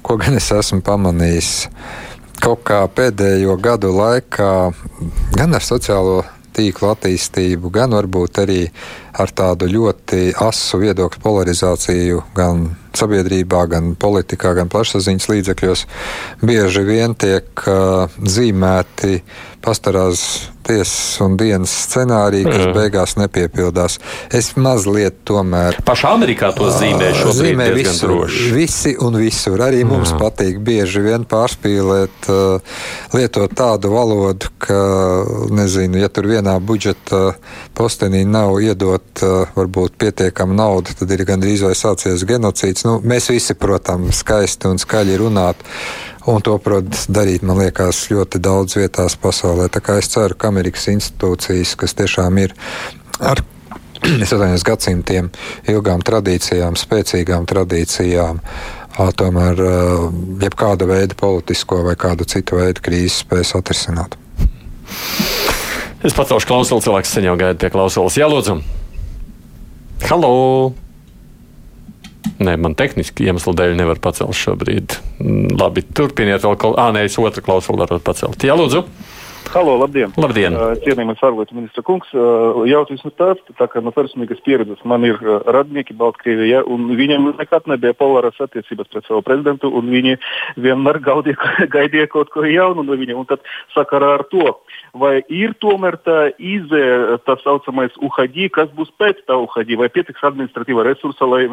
ko gan es esmu pamanījis kaut kā pēdējo gadu laikā, gan ar sociālo tīklu attīstību, gan varbūt arī ar tādu ļoti asu viedokļu polarizāciju gan sabiedrībā, gan politikā, gan plašsaziņas līdzekļos, bieži vien tiek uh, zīmēti pastarās tiesas un dienas scenāriji, kas mm. beigās nepiepildās. Es mazliet tomēr. Pašā Amerikā to zīmē šobrīd zīmē visur, droši. Visi un visur. Arī mm. mums patīk bieži vien pārspīlēt, uh, lietot tādu valodu, ka, nezinu, ja tur vienā budžeta postenī nav iedot uh, varbūt pietiekama nauda, tad ir gandrīz vai sācies genocīds. Nu, mēs visi, protams, skaisti un skaļi runāt. Un to, protams, darīt, man liekas, ļoti daudz vietās pasaulē. Tā kā es ceru, ka Amerikas institūcijas, kas tiešām ir ar es atvainojos gadsimtiem ilgām tradīcijām, spēcīgām tradīcijām, tomēr jebkāda veida politisko vai kādu citu veidu krīzes spēs atrisināt. Es pacelšu klausuli, cilvēks sen jau gaida pie klausulas. Jā, lūdzu! Halo! Nē, man tehniski iemeslu dēļ nevar pacelt šobrīd. Labi, turpiniet vēl kaut ko. Ah, nē, es otru klausulu varu pacelt. Jā, lūdzu. Halo, labdien! labdien. Uh, cienījamais ārlietu ministra kungs, uh, jautājums ir tāds, tā kā no personīgas pieredzes man ir uh, radnieki Baltkrievijā, un viņiem nekad nebija polāras attiecības pret savu prezidentu, un viņi vienmēr gaudīja, gaidīja kaut ko jaunu no viņa, un tad sakarā ar to vai ir tomēr tā izēja, tā saucamais UHD, kas būs pēc tā UHD, vai pietiks administratīva resursa, lai,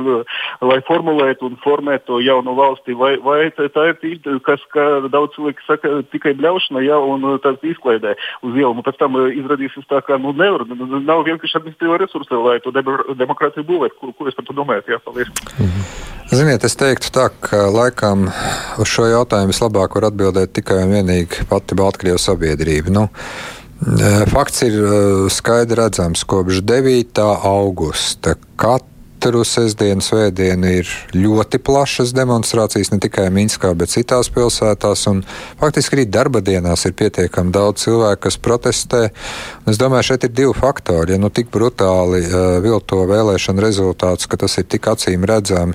lai formulētu un formētu to jaunu valsti, vai, vai tā, tā ir, kas, kā daudz cilvēku saka, tikai bļaušana, ja, un tas izklaidē uz ielu, un pēc tam izrādīsies tā, ka, nu, nevar, nav vienkārši administratīva resursa, lai to demokrātiju būvētu. Ko, ko jūs par to domājat? Jā, paldies. Mhm. Ziniet, es teiktu tā, ka laikam uz šo jautājumu vislabāk var atbildēt tikai un vienīgi pati Baltkrievijas sabiedrība. Nu, Fakts ir skaidri redzams, kopš 9. augusta katru katru sestdienu, svētdienu ir ļoti plašas demonstrācijas, ne tikai Minskā, bet citās pilsētās. Faktiski arī darba dienās ir pietiekami daudz cilvēku, kas protestē. Un es domāju, šeit ir divi faktori. Ja nu tik brutāli uh, vilto vēlēšanu rezultātus, ka tas ir tik acīm redzami,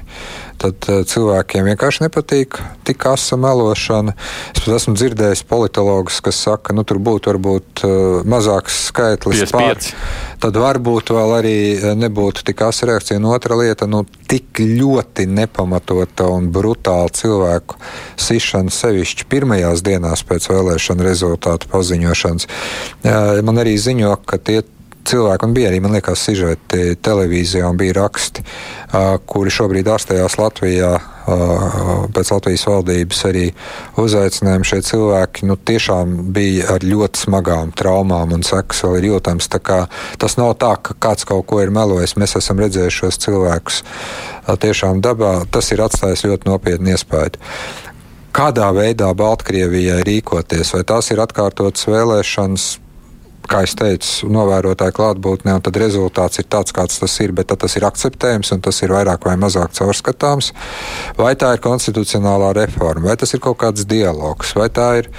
tad uh, cilvēkiem vienkārši nepatīk tik asa melošana. Es pat esmu dzirdējis politologus, kas saka, ka nu, tur būtu varbūt uh, mazāks skaitlis pār. Tad varbūt vēl arī nebūtu tik asa reakcija no otra lieta, nu, tik ļoti nepamatota un brutāla cilvēku sišana sevišķi pirmajās dienās pēc vēlēšanu rezultātu paziņošanas. Man arī ziņo, ka tie cilvēki, un bija arī, man liekas, sižeti televīzijā, un bija raksti, kuri šobrīd ārstējās Latvijā. Pēc Latvijas valdības arī uzaicinājumi šie cilvēki nu, tiešām bija ar ļoti smagām traumām, un sekas vēl ir jūtams. Tas nav tā, ka kāds kaut ko ir melojis. Mēs esam redzējuši šos cilvēkus tiešām dabā. Tas ir atstājis ļoti nopietnu iespēju kādā veidā Baltkrievijai rīkoties, vai tās ir atkārtotas vēlēšanas, kā jau teicu, novērotāju klātbūtnē, un tad rezultāts ir tāds, kāds tas ir, bet tas ir akceptējams un tas ir vairāk vai mazāk caurskatāms. Vai tā ir konstitucionālā reforma, vai tas ir kaut kāds dialogs, vai tā ir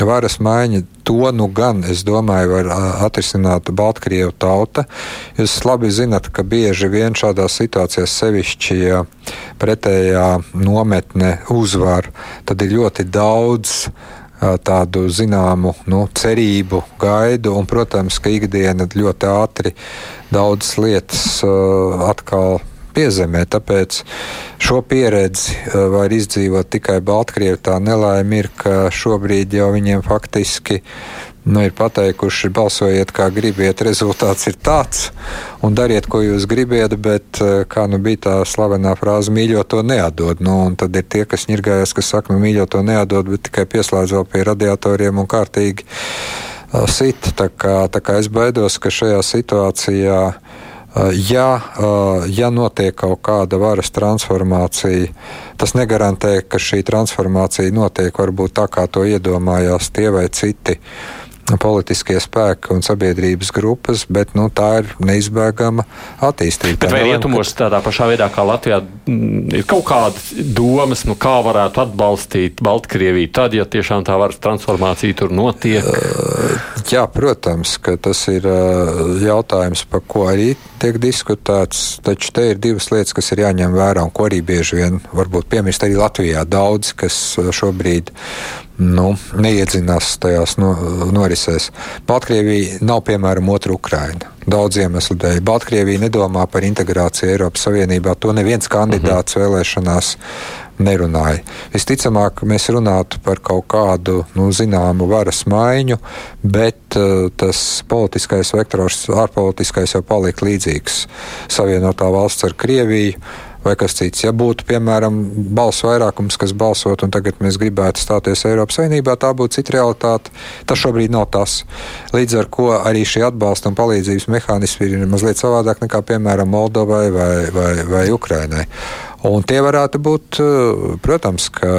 varas maiņa. To nu gan, es domāju, var atrisināt Baltkrievu tauta. Jūs labi zinat, ka bieži vien šādās situācijās sevišķi, ja pretējā nometne uzvar, tad ir ļoti daudz tādu zināmu nu, cerību, gaidu, un, protams, ka ikdiena ļoti ātri daudzas lietas atkal piezemē. Tāpēc šo pieredzi var izdzīvot tikai Baltkrievi. Tā nelaime ir, ka šobrīd jau viņiem faktiski nu, ir pateikuši, balsojiet, kā gribiet, rezultāts ir tāds, un dariet, ko jūs gribiet, bet kā nu bija tā slavenā frāze, mīļot to neatdod. Nu, tad ir tie, kas ņirgājas, kas saka, nu, mīļot to neatdod, bet tikai pieslēdz vēl pie radiatoriem un kārtīgi uh, sit. Tā kā, tā kā es baidos, ka šajā situācijā. Ja, ja notiek kaut kāda varas transformācija, tas negarantē, ka šī transformācija notiek varbūt tā, kā to iedomājās tie vai citi uh, politiskie spēki un sabiedrības grupas, bet nu, tā ir neizbēgama attīstība. Bet vai rietumos tādā pašā veidā kā Latvijā mm, ir kaut kādas domas, nu, kā varētu atbalstīt Baltkrieviju tad, ja tiešām tā varas transformācija tur notiek? Jā, protams, ka tas ir jautājums, par ko arī tiek diskutēts, taču te ir divas lietas, kas ir jāņem vērā un ko arī bieži vien varbūt piemirst arī Latvijā daudz, kas šobrīd nu, neiedzinās tajās no, norisēs. Baltkrievija nav piemēram otra Ukraina. Daudz iemeslu dēļ. Baltkrievija nedomā par integrāciju Eiropas Savienībā. To neviens kandidāts mhm. vēlēšanās nerunāja. Visticamāk, mēs runātu par kaut kādu nu, zināmu varas maiņu, bet uh, tas politiskais vektors, ārpolitiskais jau palika līdzīgs. Savienotā valsts ar Krieviju vai kas cits. Ja būtu, piemēram, balsu vairākums, kas balsot, un tagad mēs gribētu stāties Eiropas Savienībā, tā būtu cita realitāte. Tas šobrīd nav tas. Līdz ar to arī šī atbalsta un palīdzības mehānismi ir mazliet savādāk nekā, piemēram, Moldovai vai, vai, vai Ukrainai. Un tie varētu būt, eh, protams, ka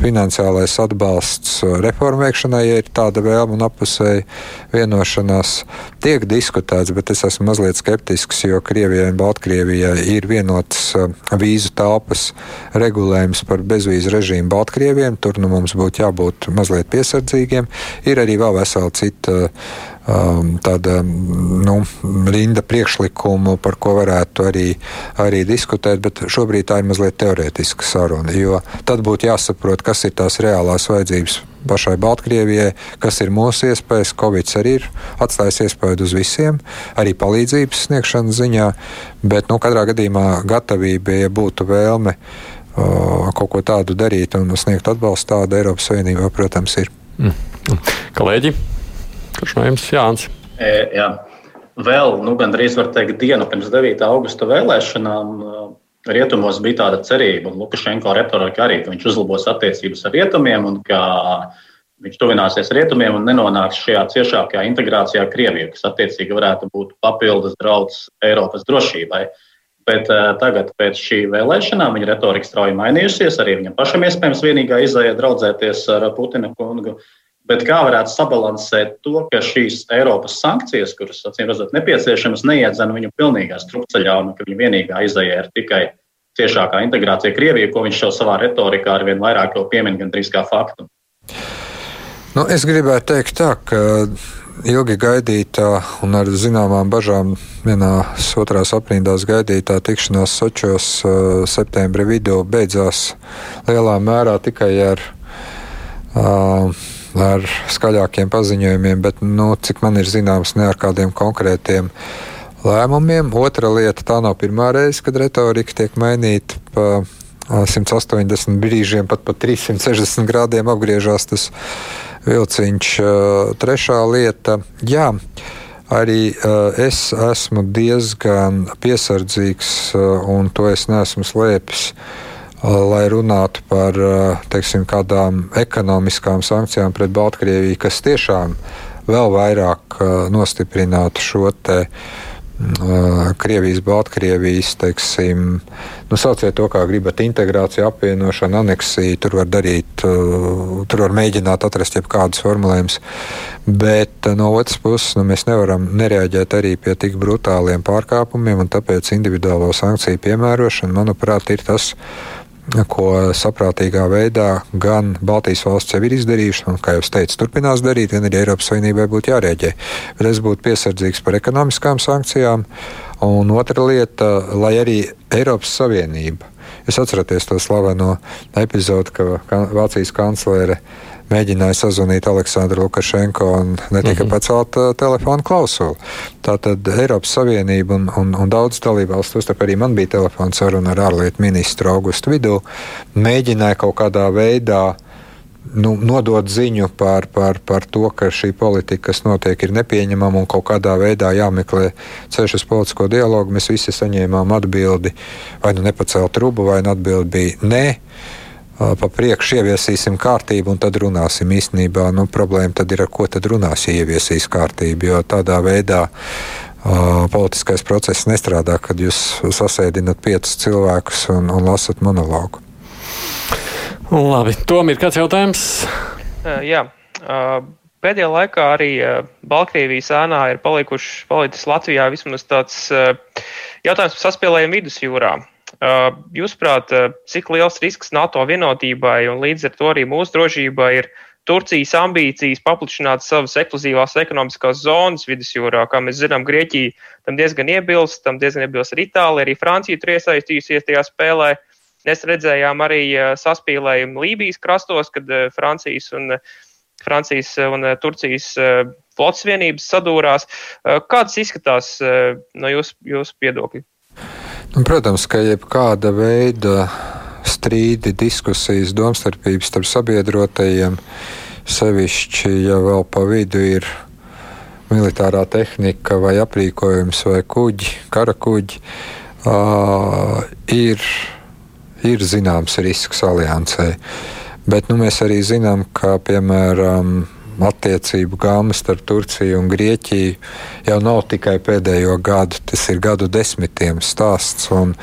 finansiālais atbalsts reformu veikšanai, ja ir tāda vēlme un apusēja vienošanās, tiek diskutēts, bet es esmu mazliet skeptisks, jo Krievijai un Baltkrievijai ir vienots eh, vīzu telpas regulējums par bezvīzu režīmu Baltkrieviem. Tur nu, mums būtu jābūt mazliet piesardzīgiem. Ir arī vēl vesela cita tāda nu, rinda priekšlikumu, par ko varētu arī, arī diskutēt, bet šobrīd tā ir mazliet teorētiska saruna. Jo tad būtu jāsaprot, kas ir tās reālās vajadzības pašai Baltkrievijai, kas ir mūsu iespējas. Covid arī ir atstājis iespēju uz visiem, arī palīdzības sniegšanas ziņā, bet nu, katrā gadījumā gatavība, ja būtu vēlme uh, kaut ko tādu darīt un sniegt atbalstu, tāda Eiropas Savienībā, protams, ir. Mm. Kolēģi! Kurš no jums Jānis? E, jā. Vēl, nu, gandrīz var teikt, dienu pirms 9. augusta vēlēšanām rietumos bija tāda cerība, un Lukašenko retorika arī, ka viņš uzlabos attiecības ar rietumiem un ka viņš tuvināsies rietumiem un nenonāks šajā ciešākajā integrācijā ar Krieviju, kas attiecīgi varētu būt papildus draudz Eiropas drošībai. Bet uh, tagad, pēc šī vēlēšanām, viņa retorika strauji mainījusies. Arī viņam pašam iespējams vienīgā izēja draudzēties ar Putina kungu. Uh, Bet kā varētu sabalansēt to, ka šīs Eiropas sankcijas, kuras, acīm redzot, nepieciešamas, neiedzena viņu pilnīgā strupceļā un ka viņa vienīgā izēja ir tikai ciešākā integrācija Krievijā, ko viņš jau savā retorikā ar vien vairāk piemin gandrīz kā faktu? Nu, es gribētu teikt tā, ka ilgi gaidītā un ar zināmām bažām vienās otrās aprindās gaidītā tikšanās Sočos uh, septembra vidū beidzās lielā mērā tikai ar uh, ar skaļākiem paziņojumiem, bet, nu, cik man ir zināms, ne ar kādiem konkrētiem lēmumiem. Otra lieta, tā nav pirmā reize, kad retorika tiek mainīta pa 180 brīžiem, pat pa 360 grādiem apgriežās tas vilciņš. Trešā lieta, jā. Arī uh, es esmu diezgan piesardzīgs, uh, un to es neesmu slēpis. Uh, lai runātu par teiksim, kādām ekonomiskām sankcijām pret Baltkrieviju, kas tiešām vēl vairāk nostiprinātu šo te. Krievijas, Baltkrievijas, teiksim, nu, sauciet to, kā gribat, integrāciju, apvienošanu, aneksiju. Tur var darīt, tur var mēģināt atrast jebkādus formulējumus. Bet no otras puses, nu, mēs nevaram nereaģēt arī pie tik brutāliem pārkāpumiem, un tāpēc individuālo sankciju piemērošana, manuprāt, ir tas, ko saprātīgā veidā gan Baltijas valsts jau ir izdarījušas, un, kā jau teicu, turpinās darīt, gan arī Eiropas Savienībai būtu jārēģē. Bet es būtu piesardzīgs par ekonomiskām sankcijām. Un otra lieta, lai arī Eiropas Savienība. Es atceros to slaveno epizodi, ka Vācijas kanclere mēģināja sazvanīt Aleksandru Lukašenko un ne tikai mm -hmm. pacelt uh, telefonu klausuli. Tātad Eiropas Savienība un, un, un daudz dalībvalstu, tāpēc arī man bija telefons saruna ar ārlietu ministru augustu vidū, mēģināja kaut kādā veidā nu, nodot ziņu par, par, par to, ka šī politika, kas notiek, ir nepieņemama un kaut kādā veidā jāmeklē ceļš uz politisko dialogu. Mēs visi saņēmām atbildi, vai nu nepacelt rubu, vai nu atbildi bija nē. Pa priekšu ieviesīsim kārtību, un tad runāsim. Īstenībā nu, problēma tad ir, ar ko tad runās, ja ieviesīs kārtību. Jo tādā veidā uh, politiskais process nestrādā, kad jūs sasēdinat piecus cilvēkus un, un lasat monologu. Labi, Tom ir kāds jautājums? Jā. Pēdējā laikā arī Baltkrievijas ēnā ir palikuši, palicis Latvijā vismaz tāds jautājums par saspēlējumu vidusjūrā. Jūsuprāt, cik liels risks NATO vienotībai un līdz ar to arī mūsu drošībai ir Turcijas ambīcijas paplašināt savas ekskluzīvās ekonomiskās zonas vidusjūrā? Kā mēs zinām, Grieķija tam diezgan iebilst, tam diezgan iebilst arī Itālija, arī Francija tur iesaistījusies tajā spēlē. Mēs redzējām arī saspīlējumu Lībijas krastos, kad Francijas un, Francijas un Turcijas flotas vienības sadūrās. Kāds izskatās no jūsu, jūsu viedokļa? Nu, protams, ka jebkāda veida strīdi, diskusijas, domstarpības starp sabiedrotajiem, sevišķi, ja vēl pa vidu ir militārā tehnika vai aprīkojums vai kuģi, kara kuģi, uh, ir ir zināms risks aliansē. Bet nu, mēs arī zinām, ka piemēram attiecību gāma starp Turciju un Grieķiju jau nav tikai pēdējo gadu, tas ir gadu desmitiem stāsts. Un,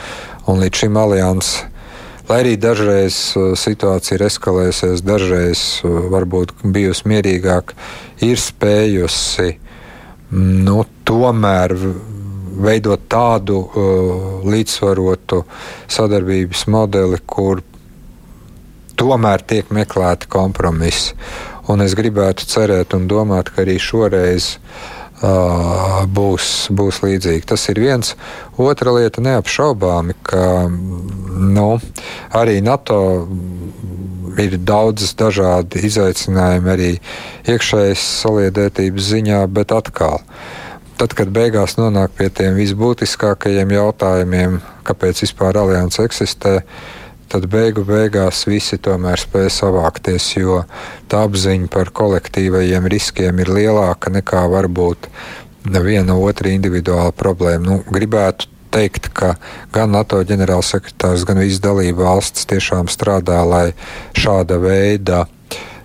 un līdz šim aliansam, lai arī dažreiz uh, situācija ir eskalējusies, dažreiz uh, varbūt bijusi mierīgāka, ir spējusi nu, tomēr veidot tādu uh, līdzsvarotu sadarbības modeli, kur tomēr tiek meklēti kompromisi. Un es gribētu cerēt un domāt, ka arī šoreiz uh, būs, būs līdzīgi. Tas ir viens. Otra lieta neapšaubāmi, ka nu, arī NATO ir daudzas dažādi izaicinājumi arī iekšējas saliedētības ziņā, bet atkal. Tad, kad beigās nonāk pie tiem visbūtiskākajiem jautājumiem, kāpēc vispār alianses eksistē, tad beigu beigās visi tomēr spēj savākties, jo tā apziņa par kolektīvajiem riskiem ir lielāka nekā varbūt viena otra individuāla problēma. Nu, gribētu teikt, ka gan NATO ģenerālsekretārs, gan visas dalība valsts tiešām strādā, lai šāda veida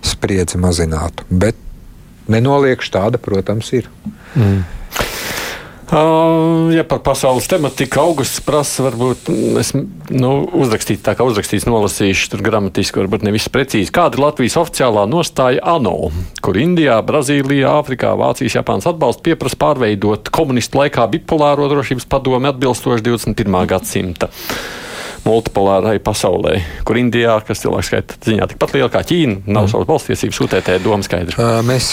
spriedzi mazinātu. Bet nenoliekšu tāda, protams, ir. Mm. Ja par pasaules tematiku augusts prasa, varbūt es nu, uzrakstītu tā, kā uzrakstīts, nolasīšu tur gramatiski, varbūt nevis precīzi. Kāda ir Latvijas oficiālā nostāja ANO, kur Indijā, Brazīlijā, Āfrikā, Vācijas, Japānas atbalsts pieprasa pārveidot komunistu laikā bipolāro drošības padomi atbilstoši 21. gadsimta multipolārai pasaulē, kur Indijā, kas cilvēku skaita ziņā tikpat liela kā Ķīna, nav mm. savas balsstiesības, UTT doma skaidra. Mēs,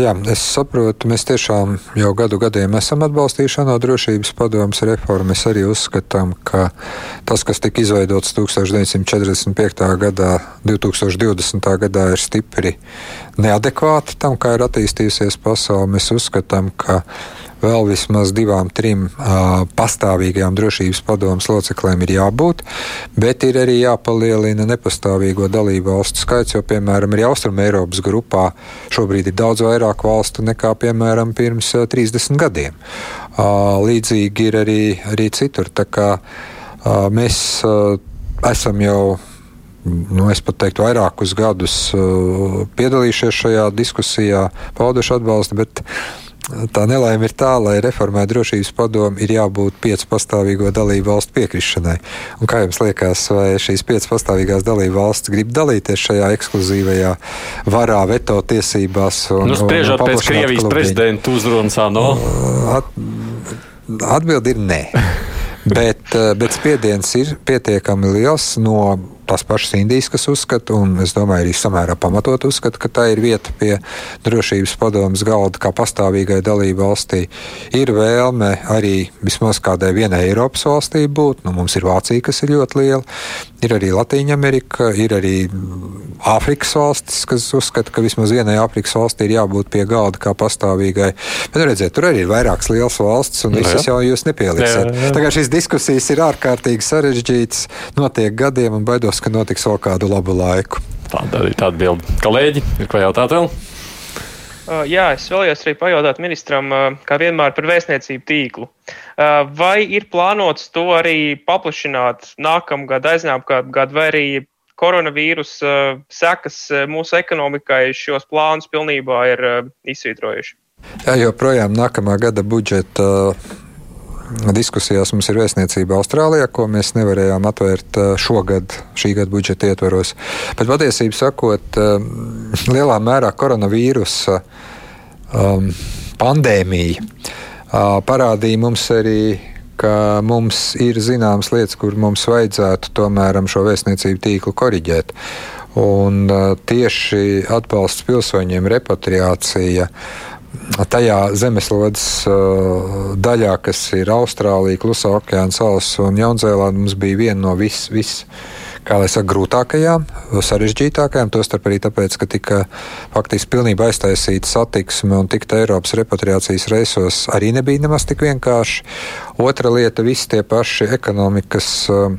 jā, es saprotu, mēs tiešām jau gadu gadiem esam atbalstījuši ANO drošības padomas reformu. Mēs arī uzskatām, ka tas, kas tika izveidots 1945. gadā, 2020. gadā, ir stipri neadekvāti tam, kā ir attīstījusies pasaule. Mēs uzskatām, ka vēl vismaz divām, trim uh, pastāvīgajām drošības padomus locekliem ir jābūt, bet ir arī jāpalielina nepastāvīgo dalību valstu skaits, jo, piemēram, arī Austrum Eiropas grupā šobrīd ir daudz vairāk valstu nekā, piemēram, pirms uh, 30 gadiem. Uh, līdzīgi ir arī, arī citur. Tā kā uh, mēs uh, esam jau nu, es pat teiktu, vairākus gadus piedalījušies šajā diskusijā, pauduši atbalstu, bet Tā nelaime ir tā, lai reformētu drošības padomu, ir jābūt piecu pastāvīgo dalību valstu piekrišanai. Un kā jums liekas, vai šīs piecas pastāvīgās dalību valstis grib dalīties šajā ekskluzīvajā varā, veto tiesībās? Un, nu, spriežot pēc Krievijas klubiņu. prezidenta uzrunas, no? At, atbildi ir nē. bet, bet spiediens ir pietiekami liels no tās pašas Indijas, kas uzskata, un es domāju, arī samērā pamatot uzskata, ka tā ir vieta pie drošības padomas galda kā pastāvīgai dalību valstī. Ir vēlme arī vismaz kādai vienai Eiropas valstī būt. Nu, mums ir Vācija, kas ir ļoti liela, ir arī Latīņa Amerika, ir arī Āfrikas valstis, kas uzskata, ka vismaz vienai Āfrikas valstī ir jābūt pie galda kā pastāvīgai. Bet redziet, tur arī ir vairākas lielas valstis, un visas jau jūs nepieliksiet. Tagad šīs diskusijas ir ārkārtīgi sarežģītas, notiek gadiem, un baidos, ka notiks vēl kādu labu laiku. Tāda arī tāda bilde. Kolēģi, ir ko jautāt vēl? Jā, es vēlējos arī pajautāt ministram, kā vienmēr, par vēstniecību tīklu. Vai ir plānots to arī paplašināt nākamgad, aiznākamgad, vai arī koronavīrus sekas mūsu ekonomikai šos plānus pilnībā ir izsvītrojuši? Jā, joprojām nākamā gada budžeta diskusijās mums ir vēstniecība Austrālijā, ko mēs nevarējām atvērt šogad, šī gada budžeta ietvaros. Bet patiesībā sakot, lielā mērā koronavīrusa um, pandēmija uh, parādīja mums arī ka mums ir zināmas lietas, kur mums vajadzētu tomēr šo vēstniecību tīklu koriģēt. Un tieši atbalsts pilsoņiem, repatriācija, tajā zemeslodes uh, daļā, kas ir Austrālija, Klusā okeāna salas un Jaunzēlāna, mums bija viena no vis, vis, kā lai saka, grūtākajām, sarežģītākajām. Tostarp arī tāpēc, ka tika faktiski pilnībā aiztaisīta satiksme un tikt Eiropas repatriācijas reisos arī nebija nemaz tik vienkārši. Otra lieta - visi tie paši ekonomikas uh,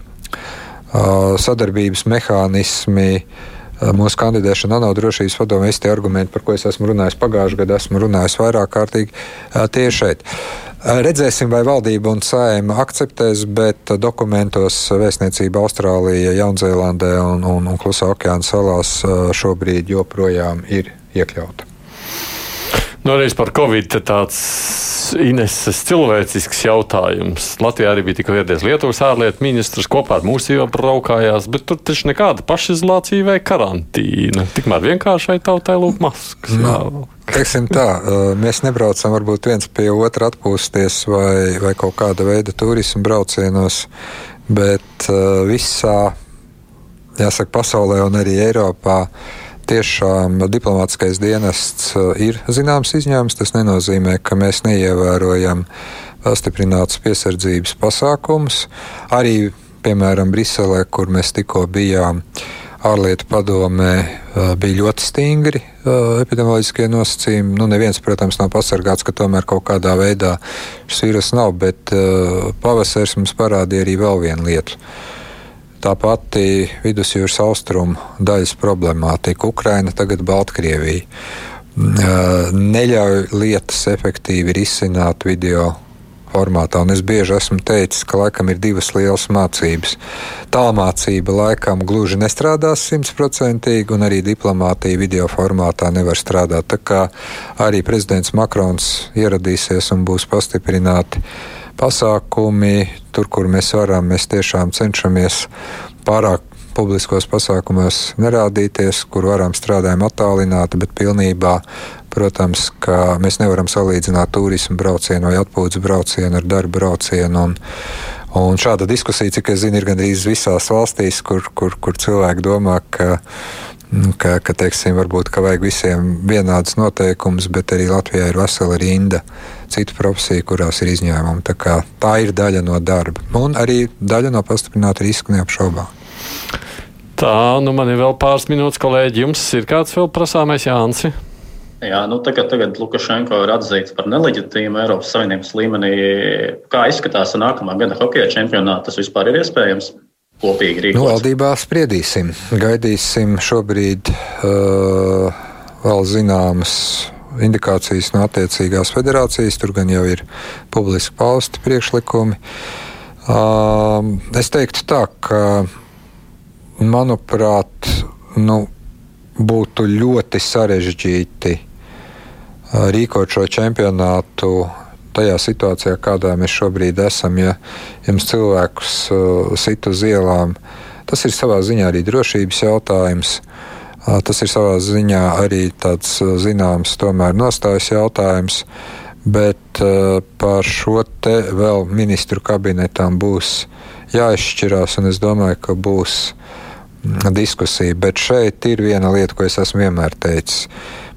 uh sadarbības mehānismi. Uh, mūsu kandidēšana ANO drošības padomē, visi tie argumenti, par ko es esmu runājis pagājušajā gadā, esmu runājis vairāk kārtīgi uh, tieši šeit. Redzēsim, vai valdība un saima akceptēs, bet dokumentos vēstniecība Austrālijā, Jaunzēlandē un, un, un Klusā okeāna salās šobrīd joprojām ir iekļauta. Nu, reiz par Covid tāds Ineses cilvēcisks jautājums. Latvijā arī bija tikko ieradies Lietuvas ārlietu ministrs, kopā ar mums jau braukājās, bet tur taču nekāda pašizolācija vai karantīna. Tikmēr vienkāršai tautai lūk maskas. No. Teiksim tā, mēs nebraucam varbūt viens pie otra atpūsties vai, vai kaut kāda veida turismu braucienos, bet visā, jāsaka, pasaulē un arī Eiropā tiešām diplomātskais dienests uh, ir zināms izņēmums. Tas nenozīmē, ka mēs neievērojam pastiprinātus piesardzības pasākumus. Arī, piemēram, Briselē, kur mēs tikko bijām, ārlietu padomē uh, bija ļoti stingri uh, epidemioloģiskie nosacījumi. Nu, neviens, protams, nav pasargāts, ka tomēr kaut kādā veidā šis vīrus nav, bet pavasaris mums parādīja arī vēl vienu lietu tā pati vidusjūras austrumu daļas problemātika, Ukraina, tagad Baltkrievija. Neļauj lietas efektīvi risināt video formātā. Un es bieži esmu teicis, ka laikam ir divas lielas mācības. Tālmācība laikam gluži nestrādās simtprocentīgi, un arī diplomātija video formātā nevar strādāt. Tā kā arī prezidents Makrons ieradīsies un būs pastiprināti pasākumi. Tur, kur mēs varam, mēs tiešām cenšamies pārāk publiskos pasākumos nerādīties, kur varam strādājam attālināti, bet pilnībā, protams, ka mēs nevaram salīdzināt turismu braucienu vai atpūtas braucienu ar darba braucienu. Un, un šāda diskusija, cik es zinu, ir gandrīz visās valstīs, kur, kur, kur cilvēki domā, ka ka, ka teiksim, varbūt ka vajag visiem vienādus noteikumus, bet arī Latvijā ir vesela rinda citu profesiju, kurās ir izņēmumi. Tā, tā ir daļa no darba un arī daļa no pastiprināta riska neapšaubām. Tā, nu man ir vēl pāris minūtes, kolēģi. Jums ir kāds vēl prasāmais Jānis? Jā, nu tagad, tagad Lukašenko ir atzīts par neleģitīmu Eiropas Savienības līmenī. Kā izskatās nākamā gada hokeja čempionāta? Tas vispār ir iespējams? Kopīgi rīkoties? Nu, valdībā spriedīsim. Gaidīsim šobrīd uh, vēl zināmas indikācijas no attiecīgās federācijas. Tur gan jau ir publiski pausti priekšlikumi. Uh, es teiktu tā, ka, manuprāt, nu, būtu ļoti sarežģīti uh, rīkot šo čempionātu tajā situācijā, kādā mēs šobrīd esam, ja jums cilvēkus uh, sit uz ielām, tas ir savā ziņā arī drošības jautājums. Uh, tas ir savā ziņā arī tāds uh, zināms, tomēr nostājas jautājums, bet uh, par šo te vēl ministru kabinetam būs jāizšķirās, un es domāju, ka būs diskusija. Bet šeit ir viena lieta, ko es esmu vienmēr teicis.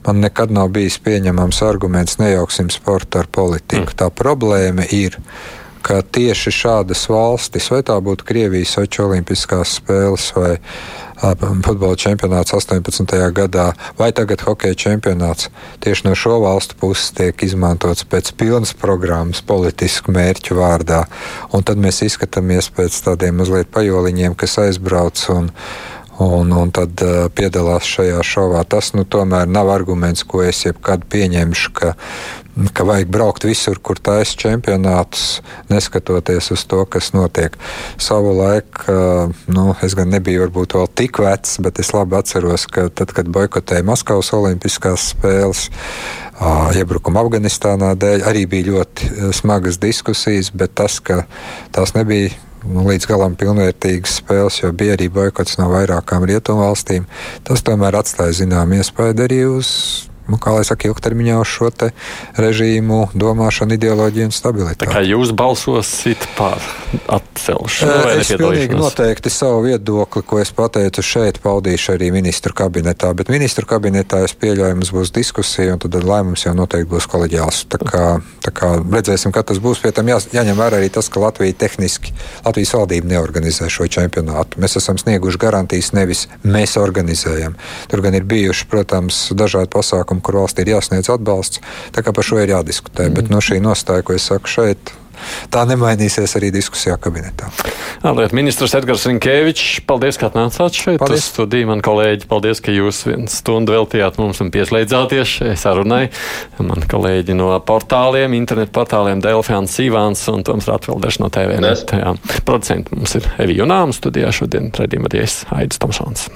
Man nekad nav bijis pieņemams arguments nejauksim sportu ar politiku. Mm. Tā problēma ir ka tieši šādas valstis, vai tā būtu Krievijas Sochi Olimpiskās spēles vai futbola čempionāts 18. gadā, vai tagad hokeja čempionāts, tieši no šo valstu puses tiek izmantots pēc pilnas programmas politisku mērķu vārdā. Un tad mēs izskatāmies pēc tādiem mazliet pajoliņiem, kas aizbrauc un, un, un tad uh, piedalās šajā šovā. Tas nu, tomēr nav arguments, ko es jebkad pieņemšu, ka ka vajag braukt visur, kur taisa čempionātus, neskatoties uz to, kas notiek. Savu laiku, nu, es gan nebiju varbūt vēl tik vecs, bet es labi atceros, ka tad, kad boikotēja Maskavas Olimpiskās spēles, iebrukuma Afganistānā dēļ, arī bija ļoti smagas diskusijas, bet tas, ka tās nebija līdz galam pilnvērtīgas spēles, jo bija arī boikots no vairākām rietumvalstīm. Tas tomēr atstāja zinām iespēju arī uz nu, kā lai saka, ilgtermiņā uz šo režīmu, domāšanu, ideoloģiju un stabilitāti. Tā kā jūs balsosit par atcelšanu? Es pilnīgi noteikti savu viedokli, ko es pateicu šeit, paudīšu arī ministru kabinetā, bet ministru kabinetā es pieļauju, mums būs diskusija, un tad lēmums jau noteikti būs koleģiāls. Tā kā, tā kā redzēsim, kā tas būs. Pie tam jā, jāņem vērā arī tas, ka Latvija tehniski, Latvijas valdība neorganizē šo čempionātu. Mēs esam snieguši garantijas, nevis mēs organizējam. Tur gan ir bijuši, protams, dažādi pasākumi pasākumu, kur valstī ir jāsniedz atbalsts. Tā kā par šo ir jādiskutē. Mm. Bet no šī nostāja, ko es saku šeit, tā nemainīsies arī diskusijā kabinetā. Ārlietu ministrs Edgars Rinkēvičs, paldies, ka atnācāt šeit. Paldies, studiju, man kolēģi. Paldies, ka jūs vienu stundu veltījāt mums un pieslēdzāties šai sarunai. Man kolēģi no portāliem, internetu portāliem Delfjāns Sīvāns un Toms Ratvelders no TV. Producenti mums ir Evi Junāms studijā šodien, redzījumā arī es Aidis Tomsons.